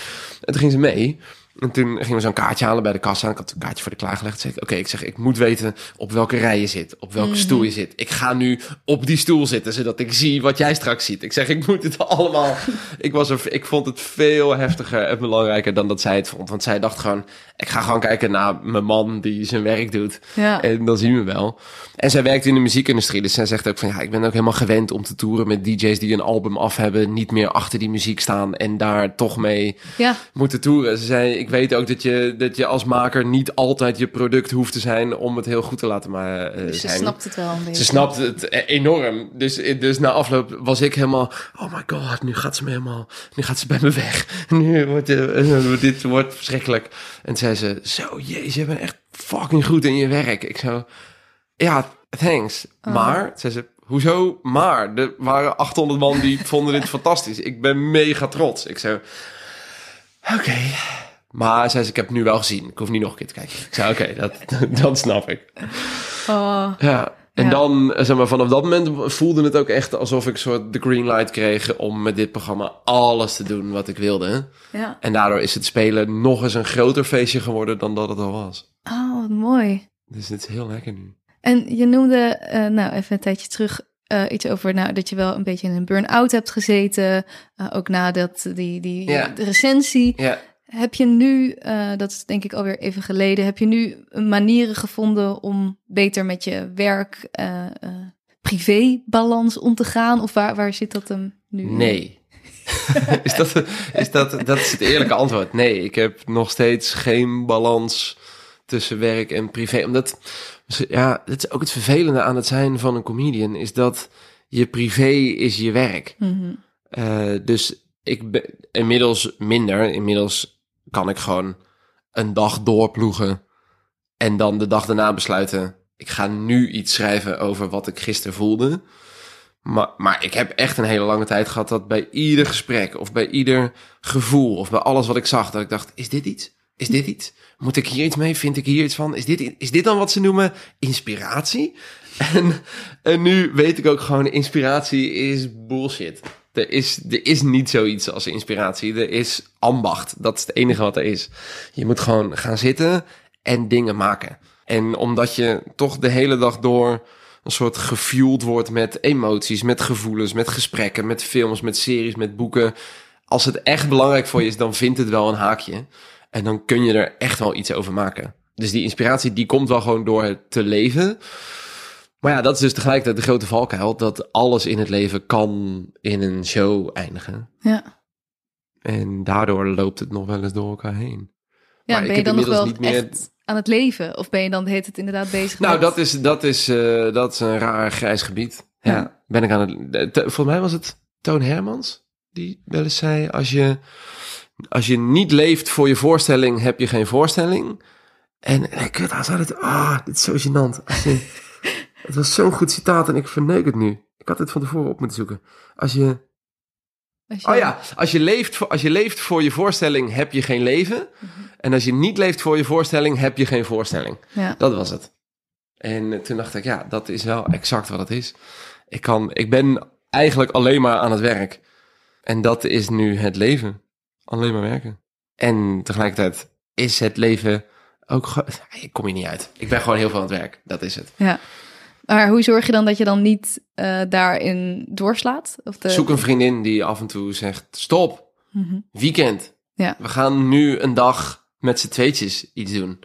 En toen ging ze mee. En toen gingen we zo'n kaartje halen bij de kassa. Ik had een kaartje voor de klaargelegd. Zeg oké, ik zeg, ik moet weten op welke rij je zit. Op welke stoel je zit. Ik ga nu op die stoel zitten, zodat ik zie wat jij straks ziet. Ik zeg, ik moet het allemaal... ik, was er, ik vond het veel heftiger en belangrijker dan dat zij het vond. Want zij dacht gewoon, ik ga gewoon kijken naar mijn man die zijn werk doet. Ja. En dan zien we wel. En zij werkt in de muziekindustrie. Dus zij zegt ook van, ja, ik ben ook helemaal gewend om te toeren met DJ's die een album af hebben. Niet meer achter die muziek staan en daar toch mee Ja. moeten toeren. Ze zei, ik weet ook dat je, dat je als maker niet altijd je product hoeft te zijn om het heel goed te laten maar, eh, Dus ze zijn. snapt het wel een beetje. Ze snapt het enorm. Dus, dus na afloop was ik helemaal... Oh my god, nu gaat ze me helemaal... Nu gaat ze bij me weg. Nu wordt eh, dit wordt verschrikkelijk. En zei ze... Zo, jezus, je bent echt fucking goed in je werk. Ik zo... Ja, thanks. Oh. Maar, zei ze... Hoezo? Maar, er waren 800 man die vonden dit fantastisch. Ik ben mega trots. Ik zo... Oké. Maar, zei ze, ik heb het nu wel gezien. Ik hoef niet nog een keer te kijken. Ik zei, oké, dat, dat snap ik. Oh, Ja. En Ja. dan, zeg maar, vanaf dat moment voelde het ook echt alsof ik soort de green light kreeg om met dit programma alles te doen wat ik wilde. ja. En daardoor is het spelen nog eens een groter feestje geworden dan dat het al was. Oh, wat mooi. Dus het is heel lekker nu. En je noemde, eh, nou even een tijdje terug, eh, iets over nou, dat je wel een beetje in een burn-out hebt gezeten. eh, ook na dat, die, die Ja. recensie. Ja. Heb je nu, eh, dat is denk ik alweer even geleden, heb je nu manieren gevonden om beter met je werk, eh eh, privé-balans om te gaan? Of waar, waar zit dat hem nu? Nee. is dat, is dat, dat is het eerlijke antwoord. Nee, ik heb nog steeds geen balans tussen werk en privé. Omdat, ja, dat is ook het vervelende aan het zijn van een comedian, is dat je privé is je werk. Eh, dus ik ben inmiddels minder. Inmiddels kan ik gewoon een dag doorploegen en dan de dag daarna besluiten. Ik ga nu iets schrijven over wat ik gisteren voelde. Maar, maar ik heb echt een hele lange tijd gehad dat bij ieder gesprek of bij ieder gevoel of bij alles wat ik zag, dat ik dacht, is dit iets? Is dit iets? Moet ik hier iets mee? Vind ik hier iets van? Is dit, is dit dan wat ze noemen inspiratie? En, en nu weet ik ook gewoon, inspiratie is bullshit. Er is, er is niet zoiets als inspiratie. Er is ambacht. Dat is het enige wat er is. Je moet gewoon gaan zitten en dingen maken. En omdat je toch de hele dag door een soort gefueld wordt met emoties, met gevoelens, met gesprekken, met films, met series, met boeken. Als het echt belangrijk voor je is, dan vindt het wel een haakje. En dan kun je er echt wel iets over maken. Dus die inspiratie, die komt wel gewoon door het te leven. Maar ja, dat is dus tegelijkertijd de grote valkuil. Dat alles in het leven kan in een show eindigen. Ja. En daardoor loopt het nog wel eens door elkaar heen. Ja, Maar ik ben je dan nog wel niet meer- echt aan het leven? Of ben je dan heet het inderdaad bezig Nou, met... dat is, dat, is, eh, dat is een raar grijs gebied. Ja, Ja. ben ik aan het... te- Volgens mij was het Toon Hermans die wel eens zei... Als je, als je niet leeft voor je voorstelling, heb je geen voorstelling. En kut, hij zei het... Ah, dit is zo gênant. Als je, het was zo'n goed citaat en ik verneuk het nu. Ik had het van tevoren op moeten zoeken. Als je... Als je- Oh ja, als je, leeft voor, als je leeft voor je voorstelling, heb je geen leven. En als je niet leeft voor je voorstelling, heb je geen voorstelling. Ja. Dat was het. En eh, toen dacht ik, ja, dat is wel exact wat het is. Ik, kan, ik ben eigenlijk alleen maar aan het werk. En dat is nu het leven. Alleen maar werken. En tegelijkertijd is het leven ook... Ik kom hier niet uit. Ik ben gewoon heel veel aan het werk. Dat is het. ja. Maar hoe zorg je dan dat je dan niet eh, daarin doorslaat? Of de... Zoek een vriendin die af en toe zegt, stop, Mhm. weekend. Ja. We gaan nu een dag met z'n tweetjes iets doen.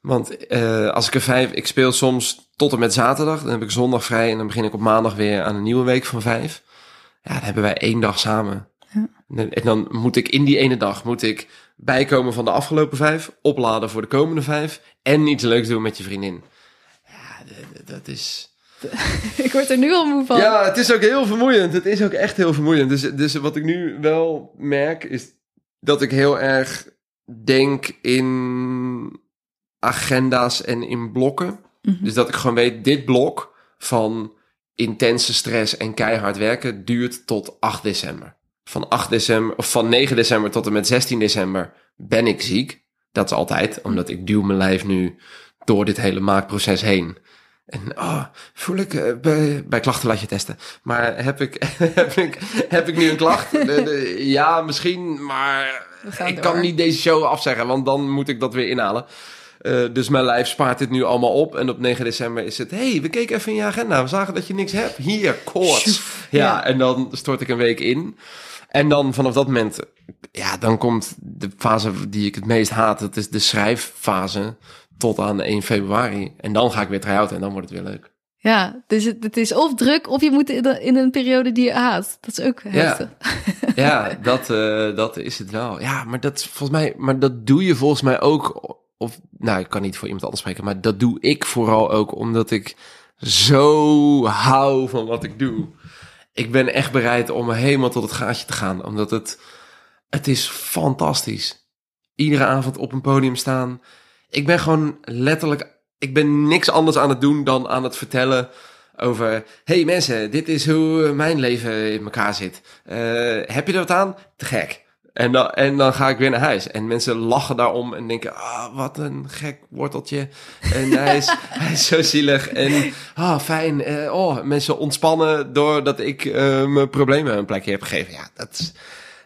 Want eh, als ik er vijf, ik speel soms tot en met zaterdag, dan heb ik zondag vrij en dan begin ik op maandag weer aan een nieuwe week van vijf. Ja, dan hebben wij één dag samen. Ja. En, dan- en dan moet ik in die ene dag moet ik bijkomen van de afgelopen vijf, opladen voor de komende vijf en iets leuks doen met je vriendin. Dat is. ik word er nu al moe van. Ja, het is ook heel vermoeiend. Het is ook echt heel vermoeiend. Dus, dus wat ik nu wel merk is dat ik heel erg denk in agenda's en in blokken. Mhm. Dus dat ik gewoon weet, dit blok van intense stress en keihard werken duurt tot 8 december. Van 8 december, of van 9 december tot en met 16 december ben ik ziek. Dat is altijd, omdat ik duw mijn lijf nu door dit hele maakproces heen. En oh, voel ik, eh, bij, bij klachten laat je testen. Maar heb ik, heb ik, heb ik nu een klacht? De- de- ja, misschien, maar ik door. kan niet deze show afzeggen, want dan moet ik dat weer inhalen. Eh, dus mijn lijf spaart dit nu allemaal op. En op 9 december is het... hey, we keken even in je agenda. We zagen dat je niks hebt. Hier, koorts. Ja, Ja. en dan stort ik een week in. En dan vanaf dat moment... Ja, dan komt de fase die ik het meest haat. Dat is de schrijffase tot aan 1 februari. En dan ga ik weer try-out en dan wordt het weer leuk. Ja, dus het, het is of druk of je moet in, een periode die je haat. Dat is ook heftig. Ja, dat, eh, dat is het wel. Ja, maar dat volgens mij, maar dat doe je volgens mij ook. Of, nou, ik kan niet voor iemand anders spreken, maar dat doe ik vooral ook omdat ik zo hou van wat ik doe. Ik ben echt bereid om helemaal tot het gaatje te gaan, omdat het, het is fantastisch. Iedere avond op een podium staan. Ik ben gewoon letterlijk, ik ben niks anders aan het doen dan aan het vertellen over, hey mensen, dit is hoe mijn leven in elkaar zit. Eh, heb je er wat aan? Te gek. En dan, en dan ga ik weer naar huis. En mensen lachen daarom en denken, ah, wat een gek worteltje. En hij is, hij is zo zielig. En, ah, fijn. Eh, oh, mensen ontspannen doordat ik eh, mijn problemen een plekje heb gegeven. Ja, dat is,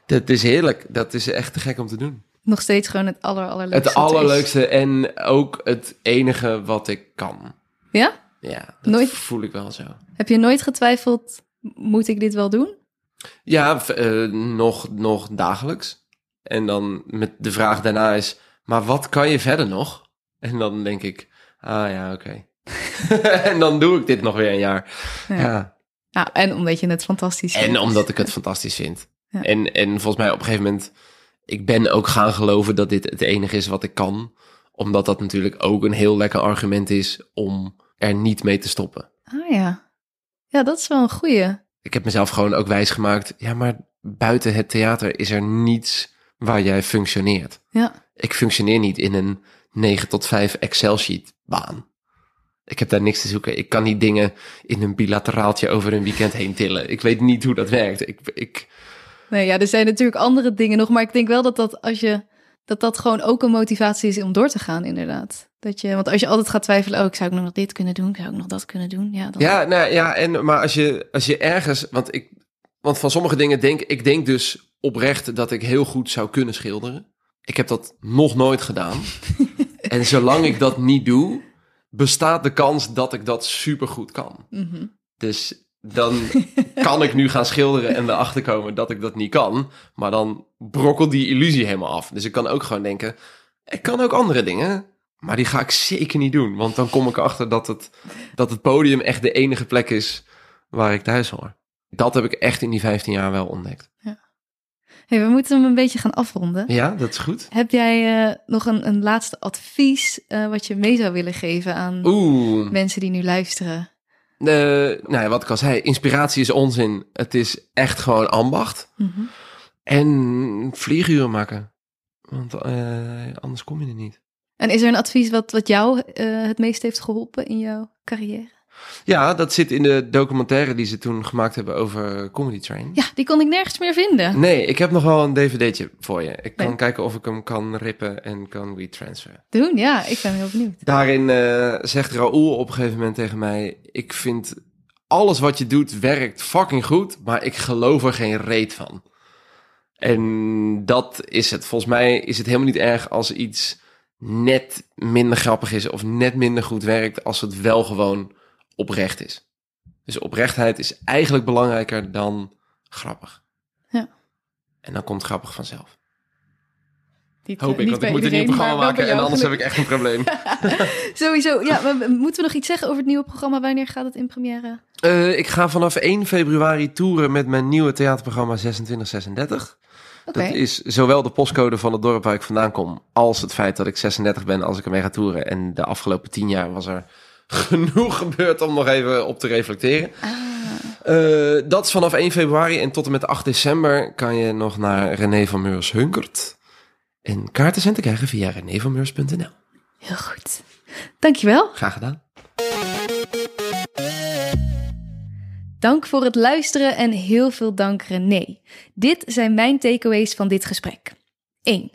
dat is heerlijk. Dat is echt te gek om te doen. Nog steeds gewoon het aller, allerleukste. Het allerleukste en ook het enige wat ik kan. Ja? Ja, dat Nooit- voel ik wel zo. Heb je nooit getwijfeld, moet ik dit wel doen? Ja, eh, nog, nog dagelijks. En dan met de vraag daarna is, maar wat kan je verder nog? En dan denk ik, ah ja, oké. en dan doe ik dit nog weer een jaar. Ja. Ja. Ja, en omdat je het fantastisch vindt. En omdat ik het fantastisch vind. Ja. En, en volgens mij op een gegeven moment, ik ben ook gaan geloven dat dit het enige is wat ik kan. Omdat dat natuurlijk ook een heel lekker argument is om er niet mee te stoppen. Ah ja. Ja, dat is wel een goeie. ik heb mezelf gewoon ook wijsgemaakt. Ja, maar buiten het theater is er niets waar jij functioneert. Ja. Ik functioneer niet in een 9 tot 5 Excel-sheet baan. Ik heb daar niks te zoeken. Ik kan niet dingen in een bilateraaltje over een weekend heen tillen. Ik weet niet hoe dat werkt. Ik, ik, Nee, ja, er zijn natuurlijk andere dingen nog, maar ik denk wel dat dat als je dat dat gewoon ook een motivatie is om door te gaan, inderdaad. Dat je, want als je altijd gaat twijfelen, oh, ik zou ook nog dit kunnen doen, zou ik nog dat kunnen doen, ja, dan, ja, nou ja, en, maar als je, als je ergens, want ik, want van sommige dingen denk ik, denk dus oprecht dat ik heel goed zou kunnen schilderen. Ik heb dat nog nooit gedaan. en zolang ik dat niet doe, bestaat de kans dat ik dat supergoed kan. Mhm. Dus dan kan ik nu gaan schilderen en erachter komen dat ik dat niet kan. Maar dan brokkelt die illusie helemaal af. Dus ik kan ook gewoon denken, ik kan ook andere dingen. Maar die ga ik zeker niet doen. Want dan kom ik erachter dat het, dat het podium echt de enige plek is waar ik thuis hoor. Dat heb ik echt in die 15 jaar wel ontdekt. Hey, we moeten hem een beetje gaan afronden. Ja, dat is goed. Heb jij eh, nog een, een laatste advies eh, wat je mee zou willen geven aan Oeh. mensen die nu luisteren? Eh, nou ja, wat ik al zei, inspiratie is onzin. Het is echt gewoon ambacht. Mhm. En vlieguren maken. Want eh, anders kom je er niet. En is er een advies wat, wat jou eh, het meest heeft geholpen in jouw carrière? Ja, dat zit in de documentaire die ze toen gemaakt hebben over Comedy Train. Ja, die kon ik nergens meer vinden. Nee, ik heb nog wel een dvd'tje voor je. Ik kan Nee. kijken of ik hem kan rippen en kan retransferen. Doen, ja, ik ben heel benieuwd. Daarin eh, zegt Raoul op een gegeven moment tegen mij... Ik vind alles wat je doet werkt fucking goed, maar ik geloof er geen reet van. En dat is het. Volgens mij is het helemaal niet erg als iets net minder grappig is of net minder goed werkt als het wel gewoon oprecht is. Dus oprechtheid is eigenlijk belangrijker dan grappig. Ja. En dan komt grappig vanzelf. Niet, Hoop eh, ik, niet want ik moet een nieuw programma maken en anders heb ik echt een probleem. Sowieso, ja, maar moeten we nog iets zeggen over het nieuwe programma? Wanneer gaat het in première? Eh, ik ga vanaf 1 februari toeren met mijn nieuwe theaterprogramma 2636. Oké, Dat is zowel de postcode van het dorp waar ik vandaan kom, als het feit dat ik 36 ben als ik ermee ga toeren. En de afgelopen 10 jaar was er genoeg gebeurd om nog even op te reflecteren. ah, Eh, dat is vanaf 1 februari en tot en met 8 december kan je nog naar René van Meurs Hunkert. En kaarten zijn te krijgen via renévanmeurs.nl. heel goed. Dankjewel. Graag gedaan. Dank voor het luisteren en heel veel dank René. Dit zijn mijn takeaways van dit gesprek. 1.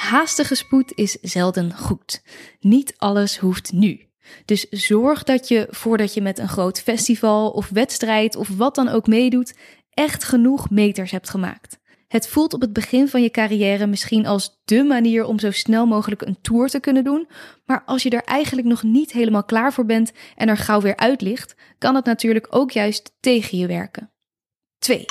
Haastige spoed is zelden goed. Niet alles hoeft nu. Dus zorg dat je voordat je met een groot festival of wedstrijd of wat dan ook meedoet, echt genoeg meters hebt gemaakt. Het voelt op het begin van je carrière misschien als dé manier om zo snel mogelijk een tour te kunnen doen, maar als je er eigenlijk nog niet helemaal klaar voor bent en er gauw weer uit ligt, kan het natuurlijk ook juist tegen je werken. 2.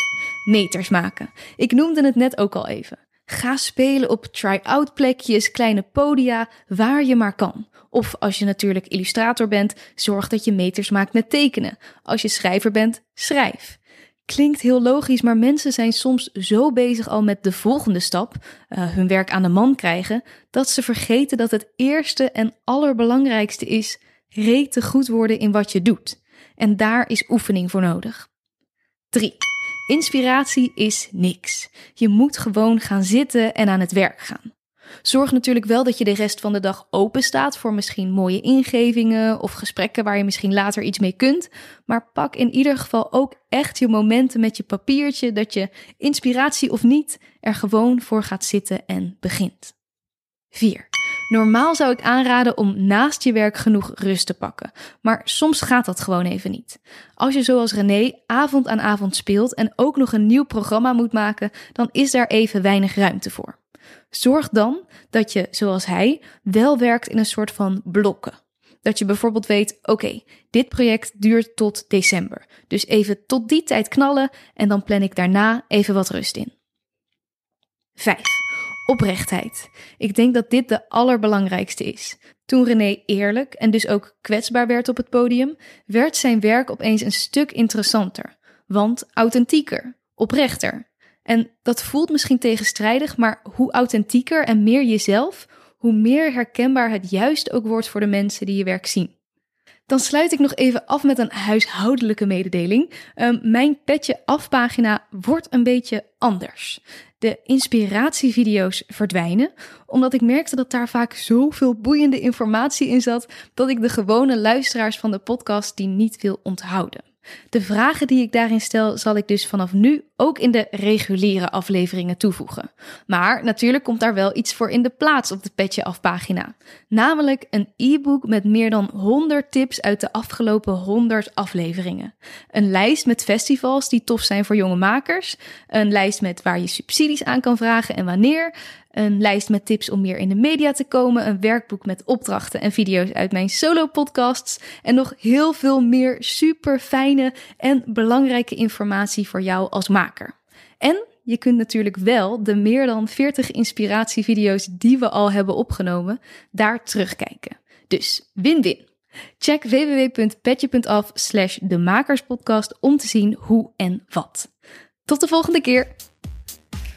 Meters maken. Ik noemde het net ook al even. Ga spelen op try-out plekjes, kleine podia, waar je maar kan. Of als je natuurlijk illustrator bent, zorg dat je meters maakt met tekenen. Als je schrijver bent, schrijf. Klinkt heel logisch, maar mensen zijn soms zo bezig al met de volgende stap, uh, hun werk aan de man krijgen, dat ze vergeten dat het eerste en allerbelangrijkste is rete goed worden in wat je doet. En daar is oefening voor nodig. 3. Inspiratie is niks. Je moet gewoon gaan zitten en aan het werk gaan. Zorg natuurlijk wel dat je de rest van de dag open staat voor misschien mooie ingevingen of gesprekken waar je misschien later iets mee kunt. Maar pak in ieder geval ook echt je momenten met je papiertje dat je, inspiratie of niet, er gewoon voor gaat zitten en begint. 4. Normaal zou ik aanraden om naast je werk genoeg rust te pakken, maar soms gaat dat gewoon even niet. Als je zoals René avond aan avond speelt en ook nog een nieuw programma moet maken, dan is daar even weinig ruimte voor. Zorg dan dat je, zoals hij, wel werkt in een soort van blokken. Dat je bijvoorbeeld weet: oké, dit project duurt tot december. Dus even tot die tijd knallen en dan plan ik daarna even wat rust in. 5. Oprechtheid. Ik denk dat dit de allerbelangrijkste is. Toen René eerlijk en dus ook kwetsbaar werd op het podium, werd zijn werk opeens een stuk interessanter. Want authentieker, oprechter. En dat voelt misschien tegenstrijdig, maar hoe authentieker en meer jezelf, hoe meer herkenbaar het juist ook wordt voor de mensen die je werk zien. Dan sluit ik nog even af met een huishoudelijke mededeling. Um, mijn petje afpagina wordt een beetje anders. De inspiratievideo's verdwijnen, omdat ik merkte dat daar vaak zoveel boeiende informatie in zat dat ik de gewone luisteraars van de podcast die niet wil onthouden. De vragen die ik daarin stel, zal ik dus vanaf nu ook in de reguliere afleveringen toevoegen. Maar natuurlijk komt daar wel iets voor in de plaats op de Petje Af pagina. Namelijk een e-book met meer dan 100 tips uit de afgelopen 100 afleveringen. Een lijst met festivals die tof zijn voor jonge makers. Een lijst met waar je subsidies aan kan vragen en wanneer een lijst met tips om meer in de media te komen, een werkboek met opdrachten en video's uit mijn solo-podcasts en nog heel veel meer super fijne en belangrijke informatie voor jou als maker. En je kunt natuurlijk wel de meer dan 40 inspiratievideo's die we al hebben opgenomen daar terugkijken. Dus win-win. Check www.petje.af slash de makerspodcast om te zien hoe en wat. Tot de volgende keer!